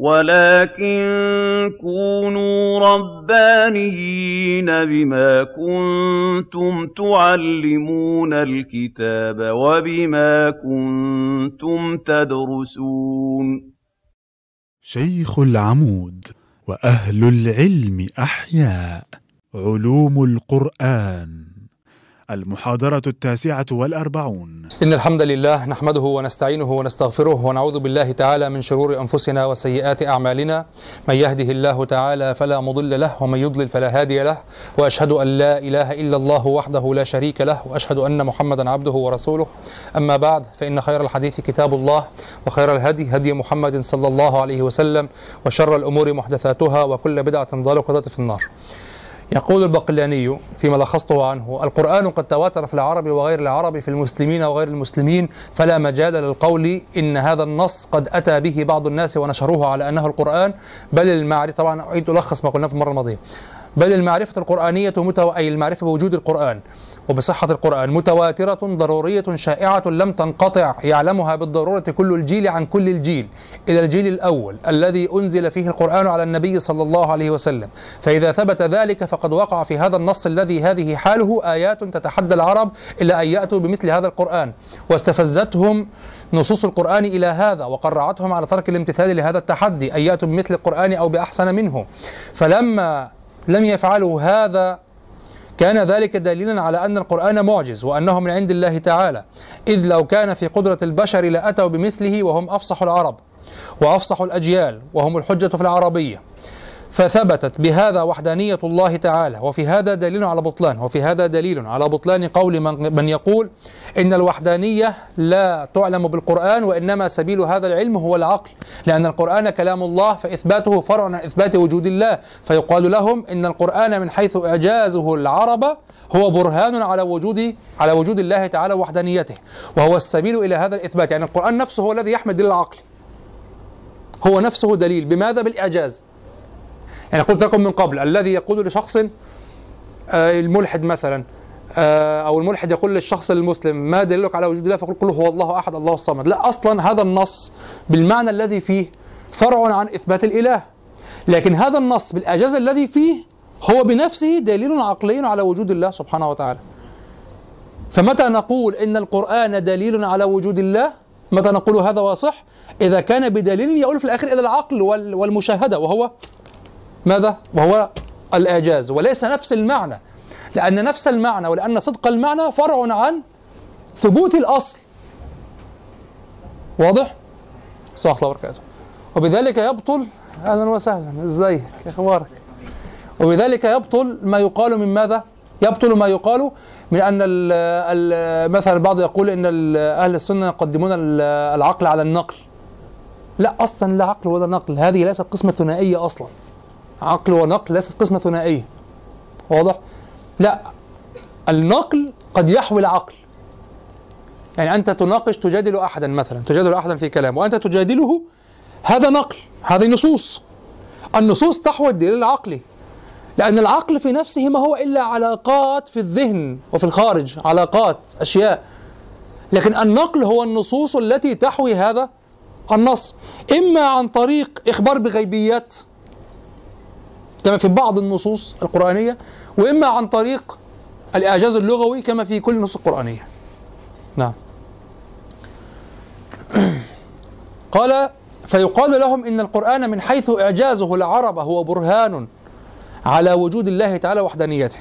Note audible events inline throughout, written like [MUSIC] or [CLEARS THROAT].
وَلَٰكِن كُونُوا رَبَّانِيِّينَ بِمَا كُنتُمْ تُعَلِّمُونَ الْكِتَابَ وَبِمَا كُنتُمْ تَدْرُسُونَ. شيخ العمود وأهل العلم أحياء علوم القرآن. المحاضرة التاسعة والأربعون. إن الحمد لله نحمده ونستعينه ونستغفره ونعوذ بالله تعالى من شرور أنفسنا وسيئات أعمالنا. من يهده الله تعالى فلا مضل له ومن يضلل فلا هادي له. وأشهد أن لا إله إلا الله وحده لا شريك له وأشهد أن محمدا عبده ورسوله. أما بعد فإن خير الحديث كتاب الله وخير الهدي هدي محمد صلى الله عليه وسلم وشر الأمور محدثاتها وكل بدعة ضالة وضلالة في النار. يقول البقلاني فيما لخصته عنه القرآن قد تواتر في العرب وغير العرب في المسلمين وغير المسلمين فلا مجال للقول إن هذا النص قد أتى به بعض الناس ونشروه على أنه القرآن بل المعرفة طبعا أعيد ألخص ما قلناه في المرة الماضية. بل المعرفة القرآنية متو... أي المعرفة بوجود القرآن. وبصحة القرآن متواترة ضرورية شائعة لم تنقطع يعلمها بالضرورة كل الجيل عن كل الجيل. إلى الجيل الأول الذي أنزل فيه القرآن على النبي صلى الله عليه وسلم. فإذا ثبت ذلك فقد وقع في هذا النص الذي هذه حاله آيات تتحدى العرب إلى أن يأتوا بمثل هذا القرآن. واستفزتهم نصوص القرآن إلى هذا وقرعتهم على ترك الامتثال لهذا التحدي أن يأتوا بمثل القرآن أو بأحسن منه. فلما لم يفعلوا هذا كان ذلك دليلا على أن القرآن معجز وأنه من عند الله تعالى. إذ لو كان في قدرة البشر لأتوا بمثله وهم أفصح العرب وأفصح الأجيال وهم الحجة في العربية. فثبتت بهذا وحدانية الله تعالى. وفي هذا دليل على بطلان. وفي هذا دليل على بطلان قول من, من يقول إن الوحدانية لا تعلم بالقرآن وإنما سبيل هذا العلم هو العقل. لأن القرآن كلام الله فإثباته فرع عن إثبات وجود الله. فيقال لهم إن القرآن من حيث إعجازه العرب هو برهان على وجود على وجود الله تعالى ووحدانيته وهو السبيل إلى هذا الإثبات. يعني القرآن نفسه هو الذي يحمل دليل العقل. هو نفسه دليل. بماذا؟ بالإعجاز. يعني قلت لكم من قبل الذي يقول لشخص آه الملحد مثلا آه أو الملحد يقول للشخص المسلم ما دليلك على وجود الله؟ فيقول كله هو الله أحد الله الصمد. لا أصلا هذا النص بالمعنى الذي فيه فرع عن إثبات الإله. لكن هذا النص بالاعجاز الذي فيه هو بنفسه دليل عقلي على وجود الله سبحانه وتعالى. فمتى نقول إن القرآن دليل على وجود الله؟ متى نقول هذا واصح؟ إذا كان بدليل يؤول في الآخر إلى العقل والمشاهدة وهو ماذا؟ وهو الإعجاز وليس نفس المعنى. لأن نفس المعنى ولأن صدق المعنى فرع عن ثبوت الأصل. واضح؟ صلى الله وبركاته. وبذلك يبطل أهلا وسهلا ازيك أخبارك وبذلك يبطل ما يقال من ماذا؟ يبطل ما يقال من أن مثلا البعض يقول أن أهل السنة يقدمون العقل على النقل. لا أصلا لا عقل ولا نقل. هذه ليست قسمة ثنائية أصلا. عقل ونقل ليست قسمة ثنائية. واضح؟ لا النقل قد يحوي العقل. يعني أنت تناقش تجادل أحدا مثلا تجادل أحدا في كلام وأنت تجادله هذا نقل هذه نصوص. النصوص تحوي الدليل العقلي لأن العقل في نفسه ما هو إلا علاقات في الذهن وفي الخارج علاقات أشياء. لكن النقل هو النصوص التي تحوي هذا النص. إما عن طريق إخبار بغيبيات كما في بعض النصوص القرآنية وإما عن طريق الإعجاز اللغوي كما في كل النصوص القرآنية. نعم. [CLEARS THROAT] قال فيقال لهم إن القرآن من حيث إعجازه العرب هو برهان على وجود الله تعالى وحدانيته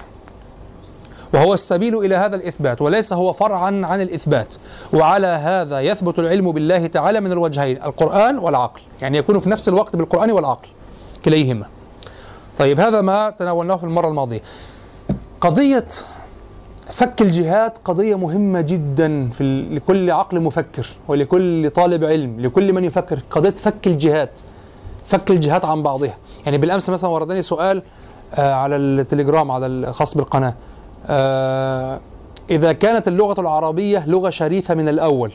وهو السبيل إلى هذا الإثبات وليس هو فرعا عن الإثبات وعلى هذا يثبت العلم بالله تعالى من الوجهين القرآن والعقل. يعني يكون في نفس الوقت بالقرآن والعقل كليهما. طيب هذا ما تناولناه في المرة الماضية. قضية فك الجهات قضية مهمة جدا في لكل عقل مفكر ولكل طالب علم لكل من يفكر. قضية فك الجهات فك الجهات عن بعضها. يعني بالأمس مثلا وردني سؤال آه على التليجرام على الخاص بالقناة. آه إذا كانت اللغة العربية لغة شريفة من الأول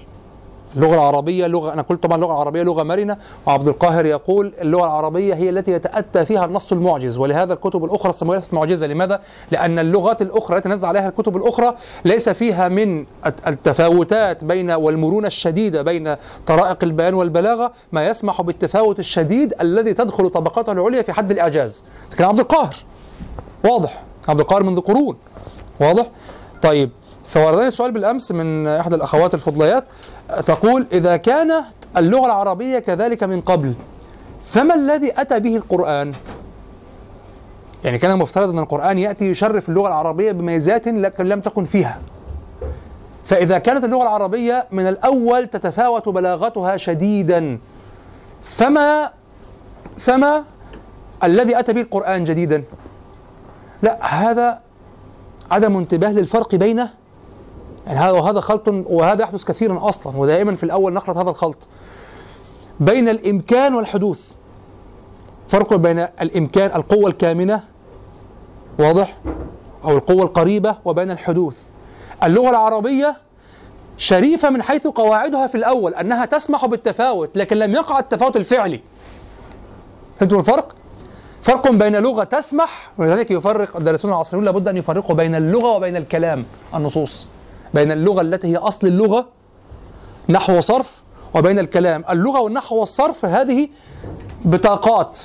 اللغة العربية لغة أنا قلت طبعا اللغة العربية لغة مرنة وعبد القاهر يقول اللغة العربية هي التي يتأتى فيها النص المعجز ولهذا الكتب الأخرى السماوية ليست معجزة لماذا؟ لأن اللغات الأخرى التي نزل عليها الكتب الأخرى ليس فيها من التفاوتات بين والمرونة الشديدة بين طرائق البيان والبلاغة. ما يسمح بالتفاوت الشديد الذي تدخل طبقاته العليا في حد الإعجاز. لكن عبد القاهر واضح. عبد القاهر منذ قرون واضح؟ طيب فوردني سؤال بالأمس من إحدى الأخوات الفضليات. تقول إذا كانت اللغة العربية كذلك من قبل فما الذي أتى به القرآن؟ يعني كان المفترض أن القرآن يأتي يشرف اللغة العربية بميزات لم تكن فيها. فإذا كانت اللغة العربية من الأول تتفاوت بلاغتها شديدا فما فما الذي أتى به القرآن جديدا؟ لا هذا عدم انتباه للفرق بين يعني هذا وهذا خلط وهذا يحدث كثيرا أصلا ودائما في الأول نخلط هذا الخلط. بين الإمكان والحدوث. فرق بين الإمكان القوة الكامنة واضح؟ أو القوة القريبة وبين الحدوث. اللغة العربية شريفة من حيث قواعدها في الأول أنها تسمح بالتفاوت لكن لم يقع التفاوت الفعلي. فهمتوا الفرق؟ فرق بين لغة تسمح ولذلك يفرق الدارسون العصريون لابد أن يفرقوا بين اللغة وبين الكلام النصوص. بين اللغة التي هي أصل اللغة نحو وصرف وبين الكلام. اللغة والنحو والصرف هذه بطاقات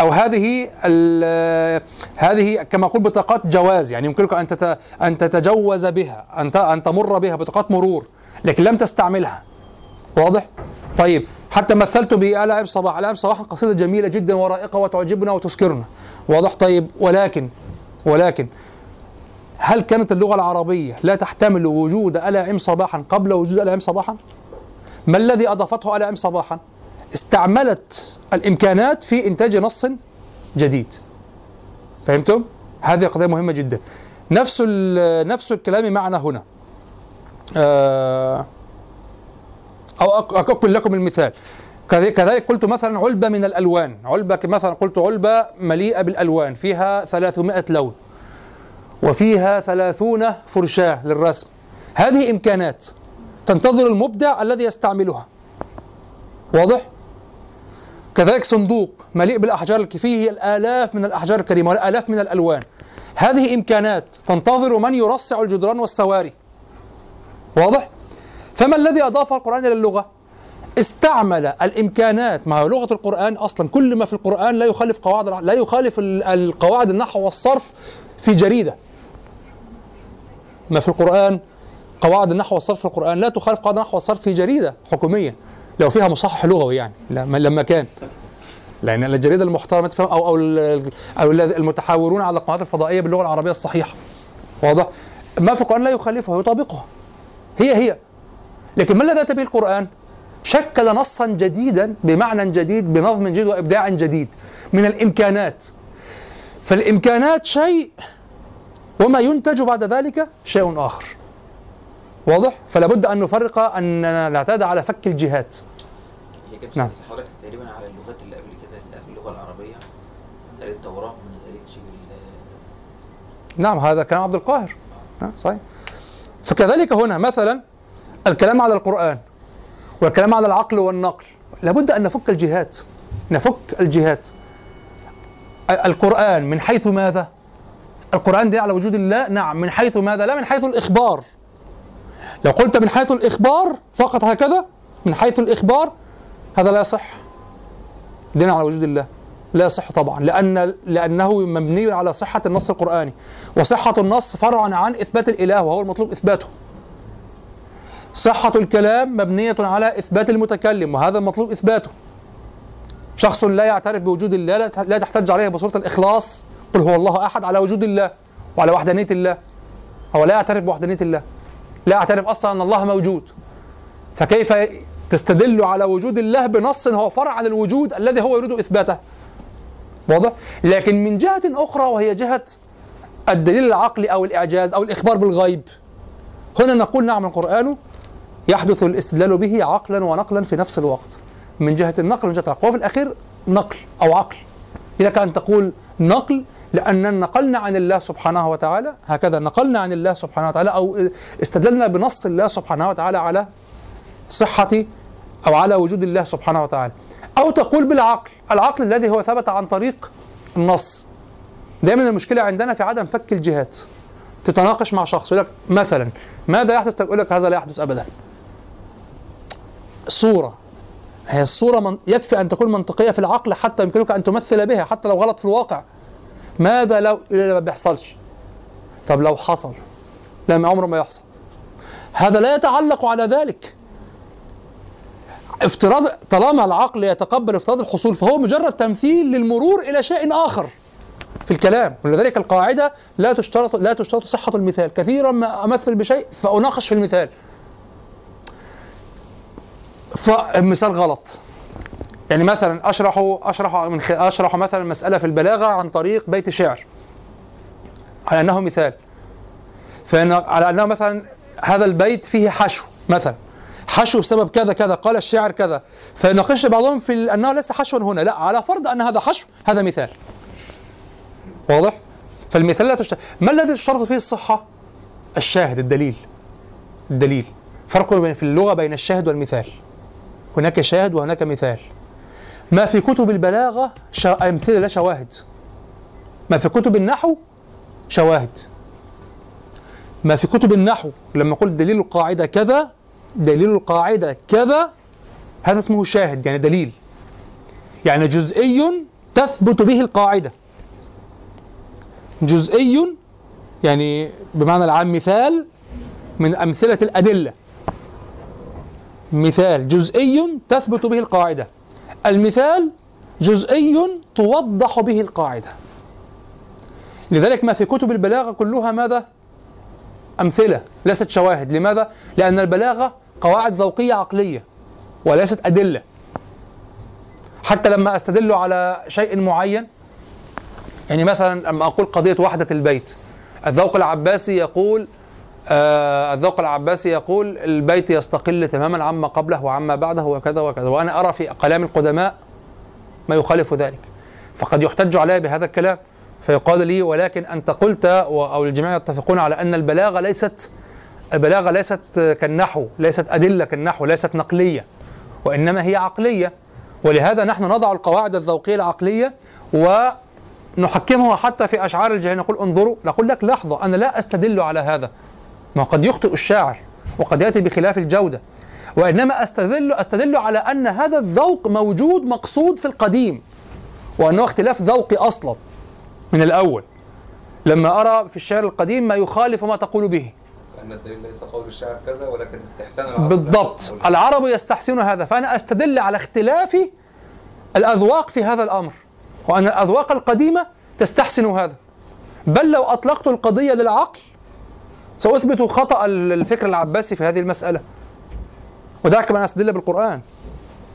أو هذه هذه كما أقول بطاقات جواز. يعني يمكنك أن أن تتجوز بها أن أن تمر بها بطاقات مرور لكن لم تستعملها. واضح؟ طيب. حتى مثلت بآل عيب صباح. عيب صباح قصيدة جميلة جدا ورائقة وتعجبنا وتسكرنا واضح؟ طيب. ولكن ولكن هل كانت اللغة العربية لا تحتمل وجود ألا عم صباحا قبل وجود ألا عم صباحا؟ ما الذي أضافته ألا عم صباحا؟ استعملت الإمكانات في إنتاج نص جديد. فهمتم؟ هذه قضية مهمة جدا. نفس نفس الكلام معنا هنا. آه، أو أكمل لكم المثال. كذلك قلت مثلا علبة من الألوان. علبة مثلا قلت علبة مليئة بالألوان. فيها 300 لون. وفيها ثلاثون فرشاة للرسم هذه إمكانات تنتظر المبدع الذي يستعملها واضح؟ كذلك صندوق مليء بالأحجار فيه الآلاف من الأحجار الكريمة والآلاف من الألوان هذه إمكانات تنتظر من يرصع الجدران والسواري واضح؟ فما الذي أضافه القرآن إلى اللغة؟ استعمل الإمكانات مع لغة القرآن أصلا كل ما في القرآن لا يخالف قواعد لا يخالف القواعد النحو والصرف في جريدة ما في القرآن قواعد النحو والصرف في القرآن. لا تخالف قواعد النحو والصرف في جريدة حكومية لو فيها مصحح لغوي يعني لما كان. لأن الجريدة المحترمة أو أو أو المتحاورون على القنوات الفضائية باللغة العربية الصحيحة. واضح؟ ما في القرآن لا يخالفه يطابقه هي هي. لكن ما الذي أتى به القرآن؟ شكل نصا جديدا بمعنى جديد بنظم جديد وإبداع جديد من الإمكانات. فالإمكانات شيء وما ينتج بعد ذلك شيء آخر. واضح؟ فلا بد أن نفرق أننا نعتاد على فك الجهات. هي نعم. حضرتك تقريبا على اللغات اللي قبل كده اللغة العربية التوراة ما نزلتش نعم هذا كلام عبد القاهر. آه. صحيح. فكذلك هنا مثلا الكلام على القرآن والكلام على العقل والنقل. لابد أن نفك الجهات. نفك الجهات. القرآن من حيث ماذا؟ القرآن دليل على وجود الله. نعم من حيث ماذا؟ لا من حيث الإخبار. لو قلت من حيث الإخبار فقط هكذا من حيث الإخبار هذا لا يصح. دليل على وجود الله لا يصح طبعا لأن لأنه مبني على صحة النص القرآني وصحة النص فرع عن إثبات الإله وهو المطلوب إثباته. صحة الكلام مبنية على إثبات المتكلم وهذا المطلوب إثباته. شخص لا يعترف بوجود الله لا تحتج عليه بصورة الإخلاص. قل هو الله احد على وجود الله وعلى وحدانيه الله هو لا يعترف بوحدانيه الله لا يعترف أصلا ان الله موجود فكيف تستدل على وجود الله بنص هو فرع عن الوجود الذي هو يريد اثباته؟ واضح؟ لكن من جهة أخرى وهي جهة الدليل العقلي أو الإعجاز أو الإخبار بالغيب. هنا نقول نعم القرآن يحدث الاستدلال به عقلا ونقلا في نفس الوقت. من جهة النقل من جهة العقل. وفي الأخير نقل أو عقل. لك ان تقول نقل لأن نقلنا عن الله سبحانه وتعالى هكذا نقلنا عن الله سبحانه وتعالى أو استدللنا بنص الله سبحانه وتعالى على صحة أو على وجود الله سبحانه وتعالى. أو تقول بالعقل العقل الذي هو ثبت عن طريق النص. دائما المشكلة عندنا في عدم فك الجهات. تتناقش مع شخص يقول لك مثلا ماذا يحدث؟ تقول لك هذا لا يحدث أبدا. صورة. هي الصورة من يكفي أن تكون منطقية في العقل حتى يمكنك أن تمثل بها حتى لو غلط في الواقع. ماذا لو ما بيحصلش؟ طب لو حصل لا عمره ما يحصل. هذا لا يتعلق على ذلك. افتراض طالما العقل يتقبل افتراض الحصول فهو مجرد تمثيل للمرور إلى شيء آخر في الكلام. ولذلك القاعدة لا تشترط لا تشترط صحة المثال. كثيرا ما أمثل بشيء فأناقش في المثال. فالمثال غلط. يعني مثلا اشرح اشرح من اشرح مثلا مسألة في البلاغة عن طريق بيت شعر على أنه مثال. فان على أنه مثلا هذا البيت فيه حشو مثلا. حشو بسبب كذا كذا قال الشاعر كذا. فيناقش بعضهم في أنه ليس حشوا هنا لا على فرض أن هذا حشو هذا مثال. واضح؟ فالمثال لا تشترط ما الذي تشترط فيه الصحة؟ الشاهد الدليل. الدليل. فرق في اللغة بين الشاهد والمثال. هناك شاهد وهناك مثال. ما في كتب البلاغة أمثلة لا شواهد. ما في كتب النحو شواهد. ما في كتب النحو لما قلت دليل القاعدة كذا دليل القاعدة كذا هذا اسمه شاهد يعني دليل. يعني جزئي تثبت به القاعدة. جزئي يعني بمعنى العام مثال من أمثلة الأدلة. مثال جزئي تثبت به القاعدة. المثال جزئي توضح به القاعدة لذلك ما في كتب البلاغة كلها ماذا؟ أمثلة ليست شواهد لماذا؟ لأن البلاغة قواعد ذوقية عقلية وليست أدلة حتى لما أستدل على شيء معين يعني مثلا لما أقول قضية وحدة البيت الذوق العباسي يقول آه الذوق العباسي يقول البيت يستقل تماما عما قبله وعما بعده وكذا وكذا. وأنا أرى في كلام القدماء ما يخالف ذلك. فقد يحتج علي بهذا الكلام. فيقال لي ولكن أنت قلت أو الجميع يتفقون على أن البلاغة ليست البلاغة ليست كالنحو ليست أدلة كالنحو ليست نقلية وإنما هي عقلية. ولهذا نحن نضع القواعد الذوقية العقلية ونحكمها حتى في أشعار الجاهلين نقول انظروا نقول لك لحظة أنا لا أستدل على هذا. ما قد يخطئ الشاعر وقد يأتي بخلاف الجودة. وإنما أستدل أستدل على أن هذا الذوق موجود مقصود في القديم وأنه اختلاف ذوقي أصلا من الأول. لما أرى في الشعر القديم ما يخالف ما تقول به. أن الدليل ليس قول الشاعر كذا ولكن استحسان العرب بالضبط. العرب يستحسن هذا. فأنا أستدل على اختلاف الأذواق في هذا الأمر وأن الأذواق القديمة تستحسن هذا. بل لو أطلقت القضية للعقل سأثبت خطأ الفكر العباسي في هذه المسألة. ودعك من أستدل بالقرآن.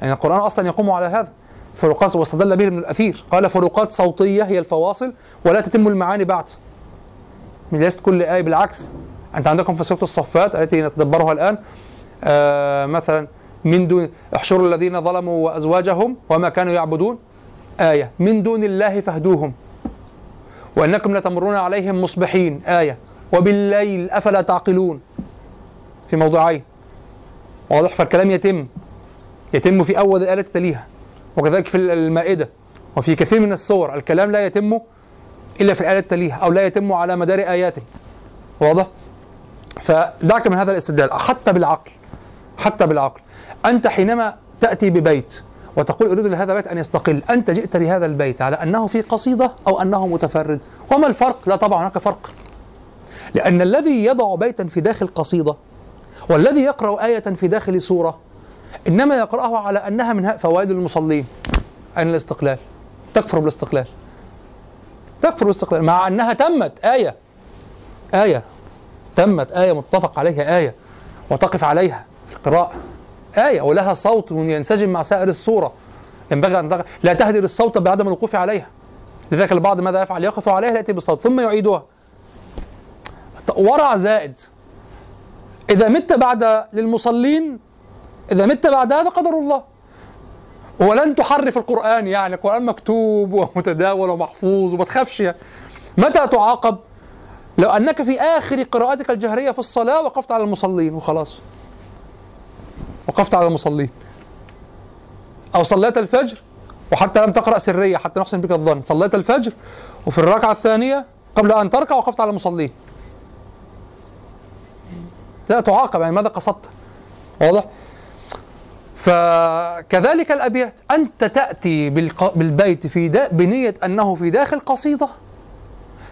يعني القرآن أصلا يقوم على هذا. فروقات واستدل به ابن الأثير. قال فروقات صوتية هي الفواصل ولا تتم المعاني بعد. ليست كل آية بالعكس. أنت عندكم في سورة الصفات التي نتدبرها الآن آه مثلا من دون احشروا الذين ظلموا وأزواجهم وما كانوا يعبدون. آية. من دون الله فاهدوهم. وأنكم لتمرون عليهم مصبحين. آية. وبالليل أفلا تعقلون؟ في موضوعين. واضح فالكلام يتم. يتم في أول الآية تليها وكذلك في المائدة. وفي كثير من الصور الكلام لا يتم إلا في الآية التالية أو لا يتم على مدار آيات. واضح؟ فدعك من هذا الاستدلال. حتى بالعقل حتى بالعقل. أنت حينما تأتي ببيت وتقول أريد لهذا البيت أن يستقل أنت جئت بهذا البيت على أنه في قصيدة أو أنه متفرد. وما الفرق؟ لا طبعا هناك فرق. لأن الذي يضع بيتا في داخل قصيدة والذي يقرأ آية في داخل سورة إنما يقرأه على أنها من فوائد المصلين أين الاستقلال؟ تكفر بالاستقلال. تكفر بالاستقلال مع أنها تمت آية. آية. تمت آية متفق عليها آية. وتقف عليها في القراءة. آية ولها صوت ينسجم مع سائر الصورة ينبغي أن لا تهدر الصوت بعدم الوقوف عليها. لذلك البعض ماذا يفعل؟ يقف عليها يأتي بالصوت ثم يعيدها. ورع زائد. إذا مت بعد للمصلين إذا مت بعد هذا قدر الله. ولن تحرف القرآن يعني القرآن مكتوب ومتداول ومحفوظ وما تخافش. متى تعاقب؟ لو أنك في آخر قراءتك الجهرية في الصلاة وقفت على المصلين وخلاص. وقفت على المصلين. أو صليت الفجر وحتى لم تقرأ سرية حتى نحسن بك الظن. صليت الفجر وفي الركعة الثانية قبل أن تركع وقفت على المصلين. لا تعاقب يعني ماذا قصدت؟ واضح؟ فكذلك الأبيات أنت تأتي بالبيت في بنية أنه في داخل قصيدة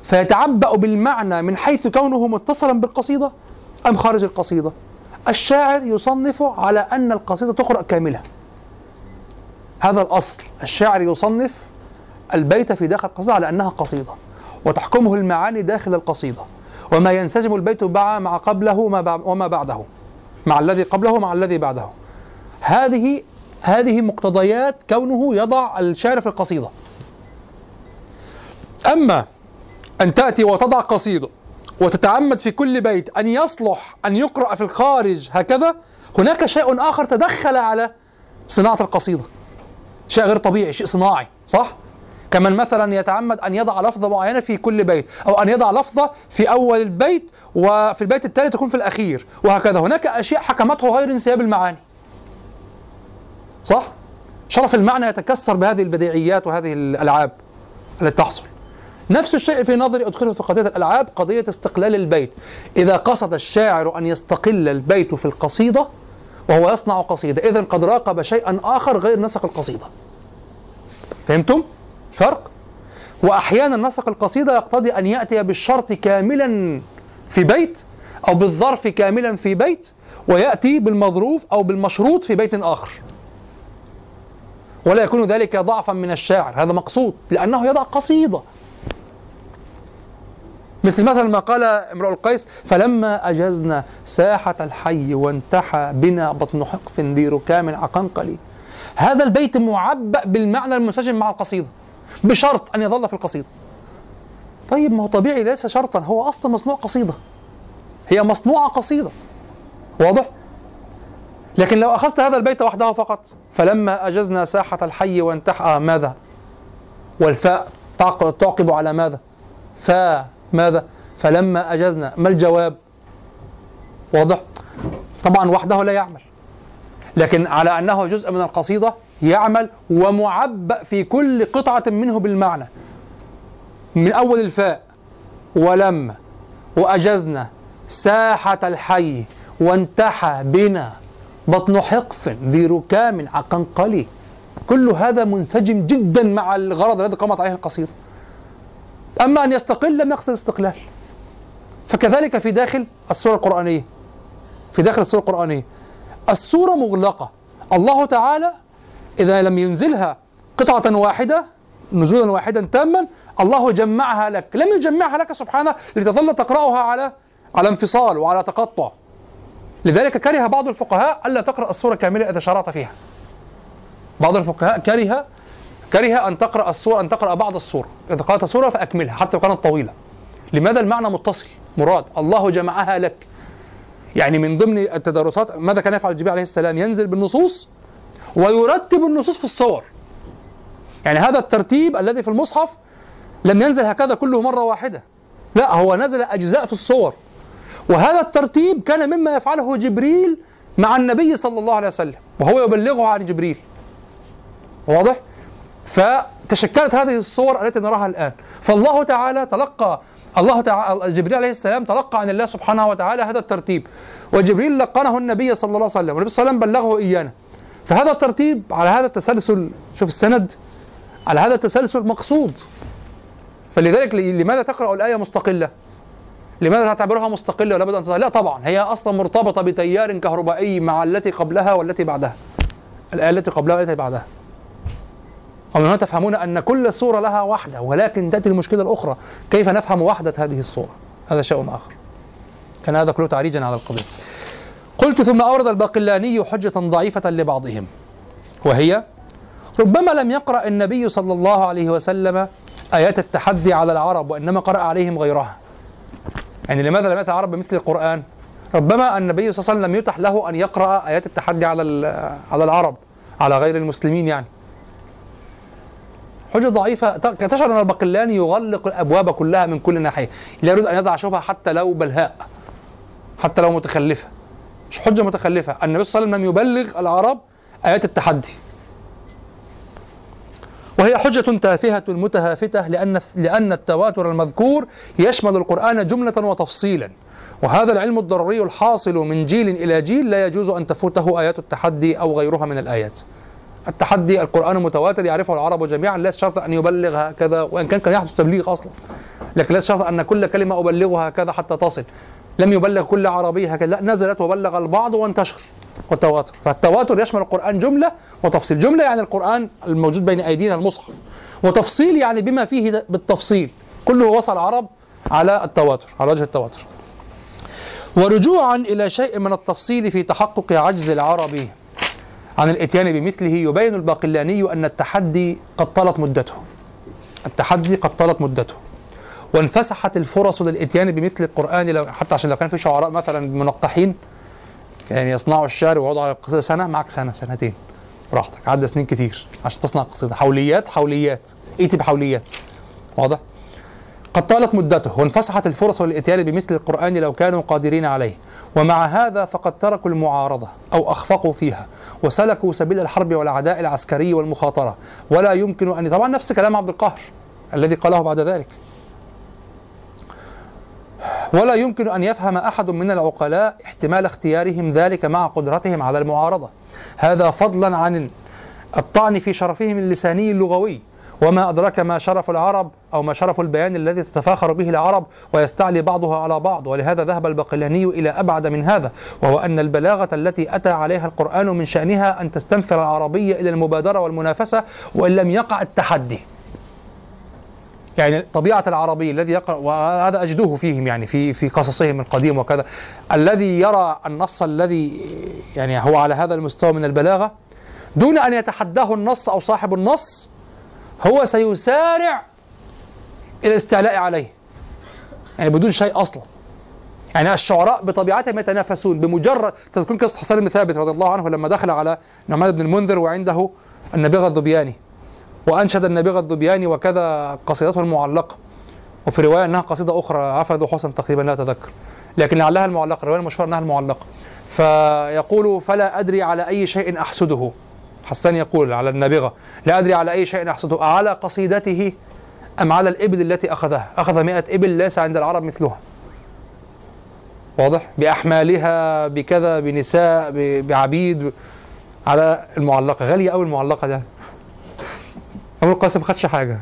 فيتعبأ بالمعنى من حيث كونه متصلا بالقصيدة أم خارج القصيدة؟ الشاعر يصنف على أن القصيدة تقرأ كاملة. هذا الأصل. الشاعر يصنف البيت في داخل القصيدة على أنها قصيدة وتحكمه المعاني داخل القصيدة. وما ينسجم البيت مع قبله وما بعده. مع الذي قبله مع الذي بعده. هذه هذه مقتضيات كونه يضع الشعر في القصيدة. أما أن تأتي وتضع قصيدة وتتعمد في كل بيت أن يصلح أن يقرأ في الخارج هكذا هناك شيء آخر تدخل على صناعة القصيدة. شيء غير طبيعي شيء صناعي صح؟ كمن مثلا يتعمد أن يضع لفظة معينة في كل بيت أو أن يضع لفظة في أول البيت وفي البيت التالي تكون في الأخير وهكذا. هناك أشياء حكمته غير انسياب المعاني. صح؟ شرف المعنى يتكسر بهذه البديعيات وهذه الألعاب التي تحصل. نفس الشيء في نظري أدخله في قضية الألعاب قضية استقلال البيت. إذا قصد الشاعر أن يستقل البيت في القصيدة وهو يصنع قصيدة إذا قد راقب شيئا آخر غير نسق القصيدة. فهمتم؟ فرق. وأحيانا نسق القصيدة يقتضي أن يأتي بالشرط كاملا في بيت أو بالظرف كاملا في بيت ويأتي بالمظروف أو بالمشروط في بيت آخر. ولا يكون ذلك ضعفا من الشاعر هذا مقصود لأنه يضع قصيدة. مثل مثلا ما قال امرؤ القيس فلما أجزنا ساحة الحي وانتحى بنا بطن حقف ذي ركام عقنقلي. هذا البيت معبأ بالمعنى المنسجم مع القصيدة. بشرط أن يظل في القصيدة طيب ما هو طبيعي ليس شرطا هو أصلا مصنوع قصيدة هي مصنوعة قصيدة واضح؟ لكن لو أخذت هذا البيت وحده فقط فلما أجزنا ساحة الحي وانتحى آه ماذا؟ والفاء تعقب على ماذا؟ فا ماذا؟ فلما أجزنا ما الجواب؟ واضح؟ طبعا وحده لا يعمل لكن على أنه جزء من القصيدة يعمل ومعبأ في كل قطعة منه بالمعنى. من أول الفاء ولما وأجزنا ساحة الحي وانتحى بنا بطن حقف ذي ركام عقنقلي. كل هذا منسجم جدا مع الغرض الذي قامت عليه القصيدة. أما أن يستقل لم يقصد استقلال فكذلك في داخل السورة القرآنية. في داخل السورة القرآنية. السورة مغلقة. الله تعالى إذا لم ينزلها قطعة واحدة نزولا واحدا تاما الله جمعها لك. لم يجمعها لك سبحانه لتظل تقرأها على على انفصال وعلى تقطع. لذلك كره بعض الفقهاء ألا تقرأ السورة كاملة إذا شرعت فيها. بعض الفقهاء كره كره أن تقرأ السورة أن تقرأ بعض السورة إذا قرأت سورة فأكملها حتى لو كانت طويلة. لماذا المعنى متصل؟ مراد الله جمعها لك. يعني من ضمن التدرسات ماذا كان يفعل جبريل عليه السلام؟ ينزل بالنصوص ويرتب النصوص في الصور. يعني هذا الترتيب الذي في المصحف لم ينزل هكذا كله مرة واحدة. لا هو نزل أجزاء في الصور. وهذا الترتيب كان مما يفعله جبريل مع النبي صلى الله عليه وسلم وهو يبلغه عن جبريل. واضح؟ فتشكلت هذه الصور التي نراها الآن. فالله تعالى تلقى الله تعالى جبريل عليه السلام تلقى عن الله سبحانه وتعالى هذا الترتيب. وجبريل لقنه النبي صلى الله عليه وسلم والنبي صلى الله عليه وسلم بلغه إيانا. فهذا الترتيب على هذا التسلسل شوف السند على هذا التسلسل مقصود. فلذلك لماذا تقرأ الآية مستقلة؟ لماذا تعتبرها مستقلة ولا بد أن لا طبعا هي أصلا مرتبطة بتيار كهربائي مع التي قبلها والتي بعدها. الآية التي قبلها والتي بعدها. ومن هنا تفهمون أن كل صورة لها وحدة ولكن تأتي المشكلة الأخرى. كيف نفهم وحدة هذه الصورة هذا شيء آخر. كان هذا كله تعريجا على القضية. قلت ثم أورد الباقلاني حجة ضعيفة لبعضهم. وهي ربما لم يقرأ النبي صلى الله عليه وسلم آيات التحدي على العرب وإنما قرأ عليهم غيرها. يعني لماذا لم يأتي العرب بمثل القرآن؟ ربما النبي صلى الله عليه وسلم لم يتح له أن يقرأ آيات التحدي على على العرب على غير المسلمين يعني. حجة ضعيفة تشعر أن البقلاني يغلق الأبواب كلها من كل ناحية. لا يريد أن يضع شبهة حتى لو بلهاء حتى لو متخلفة. مش حجة متخلفة. النبي صلى الله عليه وسلم لم يبلغ العرب آيات التحدي. وهي حجة تافهة متهافتة لأن لأن التواتر المذكور يشمل القرآن جملة وتفصيلا. وهذا العلم الضروري الحاصل من جيل إلى جيل لا يجوز أن تفوته آيات التحدي أو غيرها من الآيات. التحدي القرآن متواتر يعرفه العرب جميعا. ليس شرط أن يبلغ هكذا وإن كان كان يحدث تبليغ أصلا. لكن ليس شرط أن كل كلمة أبلغها هكذا حتى تصل. لم يبلغ كل عربي هكذا. لا نزلت وبلغ البعض وانتشر. وتواتر فالتواتر يشمل القرآن جملة وتفصيل. جملة يعني القرآن الموجود بين أيدينا المصحف. وتفصيل يعني بما فيه بالتفصيل. كله وصل العرب على التواتر على وجه التواتر. ورجوعا إلى شيء من التفصيل في تحقق عجز العربي عن الإتيان بمثله. يبين الباقلاني أن التحدي قد طالت مدته. التحدي قد طالت مدته. وانفسحت الفرص للإتيان بمثل القرآن لو حتى عشان لو كان في شعراء مثلا منقحين يعني يصنعوا الشعر ويقعدوا على القصيدة سنة معك سنة سنتين. براحتك عدى سنين كتير عشان تصنع قصيدة حوليات حوليات. ائتي بحوليات. واضح؟ قد طالت مدته وانفسحت الفرص للإتيان بمثل القرآن لو كانوا قادرين عليه. ومع هذا فقد تركوا المعارضة أو أخفقوا فيها وسلكوا سبيل الحرب والعداء العسكري والمخاطرة. ولا يمكن أن طبعا نفس كلام عبد القاهر الذي قاله بعد ذلك. ولا يمكن أن يفهم أحد من العقلاء احتمال اختيارهم ذلك مع قدرتهم على المعارضة. هذا فضلا عن الطعن في شرفهم اللساني اللغوي وما أدرك ما شرف العرب أو ما شرف البيان الذي تتفاخر به العرب ويستعلي بعضها على بعض. ولهذا ذهب البقلاني إلى أبعد من هذا وهو أن البلاغة التي أتى عليها القرآن من شأنها أن تستنفر العربية إلى المبادرة والمنافسة وإن لم يقع التحدي. يعني طبيعة العربي الذي يقرأ وهذا أجدوه فيهم يعني في في قصصهم القديم وكذا. الذي يرى النص الذي يعني هو على هذا المستوى من البلاغة دون أن يتحداه النص أو صاحب النص هو سيسارع إلى الاستعلاء عليه. يعني بدون شيء أصلا. يعني الشعراء بطبيعتهم يتنافسون بمجرد تذكرون قصة حسن بن ثابت رضي الله عنه لما دخل على نعمان بن المنذر وعنده النبيغة الذبياني وأنشد النبيغة الذبياني وكذا قصيدته المعلقة. وفي رواية أنها قصيدة أخرى ذو حسن تقريبا لا أتذكر. لكن لعلها المعلقة الرواية المشهورة أنها المعلقة. فيقول فلا أدري على أي شيء أحسده. حسان يقول على النابغة لا أدري على أي شيء أحسده. على قصيدته أم على الإبل التي أخذها؟ أخذ مئة إبل ليس عند العرب مثلها. واضح؟ بأحمالها بكذا بنساء بعبيد. على المعلقة غالية أوي المعلقة ده. ابن القاسم ما خدش حاجة؟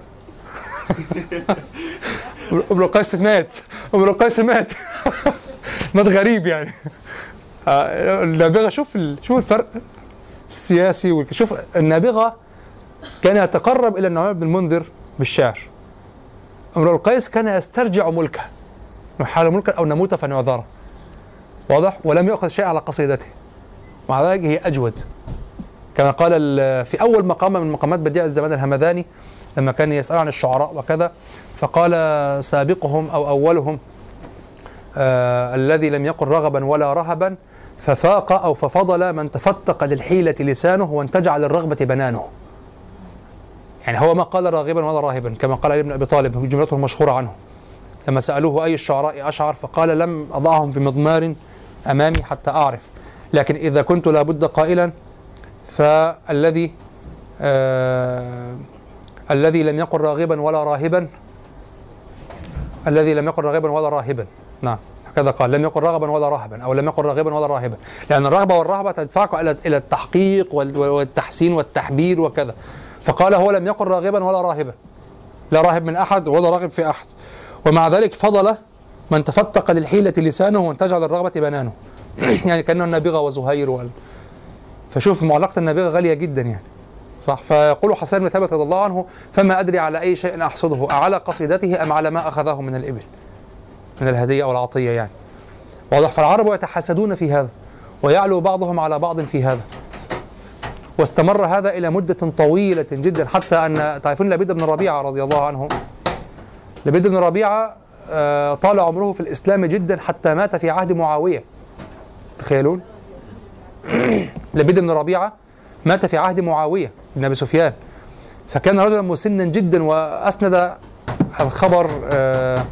ابن القاسم مات. ابن القاسم مات. مات غريب يعني. النابغة شوف شوف الفرق السياسي شوف النابغة كان يتقرب إلى النعمان بن المنذر بالشعر. امرؤ القيس كان يسترجع ملكه. نحال ملكا أو نموت فنعذره. واضح؟ ولم يأخذ شيء على قصيدته. مع ذلك هي أجود. كما قال في أول مقام من مقامات بديع الزمان الهمذاني لما كان يسأل عن الشعراء وكذا فقال سابقهم أو أولهم آه الذي لم يقل رغبا ولا رهبا ففاق أو ففضل من تفتق للحيلة لسانه وانتجع للرغبة بنانه. يعني هو ما قال راغبا ولا راهبا كما قال علي بن أبي طالب جملته المشهورة عنه. لما سألوه أي الشعراء أشعر فقال لم أضعهم في مضمار أمامي حتى أعرف. لكن إذا كنت لابد قائلا فالذي آه الذي لم يقل راغبا ولا راهبا الذي لم يقل راغبا ولا راهبا. نعم هكذا قال لم يقل رغبا ولا رهبا أو لم يقل راغبا ولا راهبا. لأن الرغبة والرهبه تدفعك إلى إلى التحقيق والتحسين والتحبير وكذا. فقال هو لم يقل راغبا ولا راهبا. لا راهب من أحد ولا راغب في أحد. ومع ذلك فضل من تفتق للحيلة لسانه وانتجع للرغبة بنانه. [CLEARS THROAT] يعني كأنه النابغه وزهير وال... فشوف معلقة النابغه غالية جدا يعني. صح؟ فيقول حسان بن ثابت رضي الله عنه فما أدري على أي شيء أحصده أعلى قصيدته أم على ما أخذه من الإبل من الهدية أو العطية يعني. واضح. فالعرب يتحاسدون في هذا ويعلو بعضهم على بعض في هذا. واستمر هذا إلى مدة طويلة جدا حتى أن تعرفون لبيد بن ربيعة رضي الله عنه لبيد بن ربيعة طال عمره في الإسلام جدا حتى مات في عهد معاوية. تخيلون؟ [CLEARS THROAT] لبيد بن ربيعة مات في عهد معاوية بن أبي سفيان. فكان رجلا مسنا جدا وأسند الخبر آه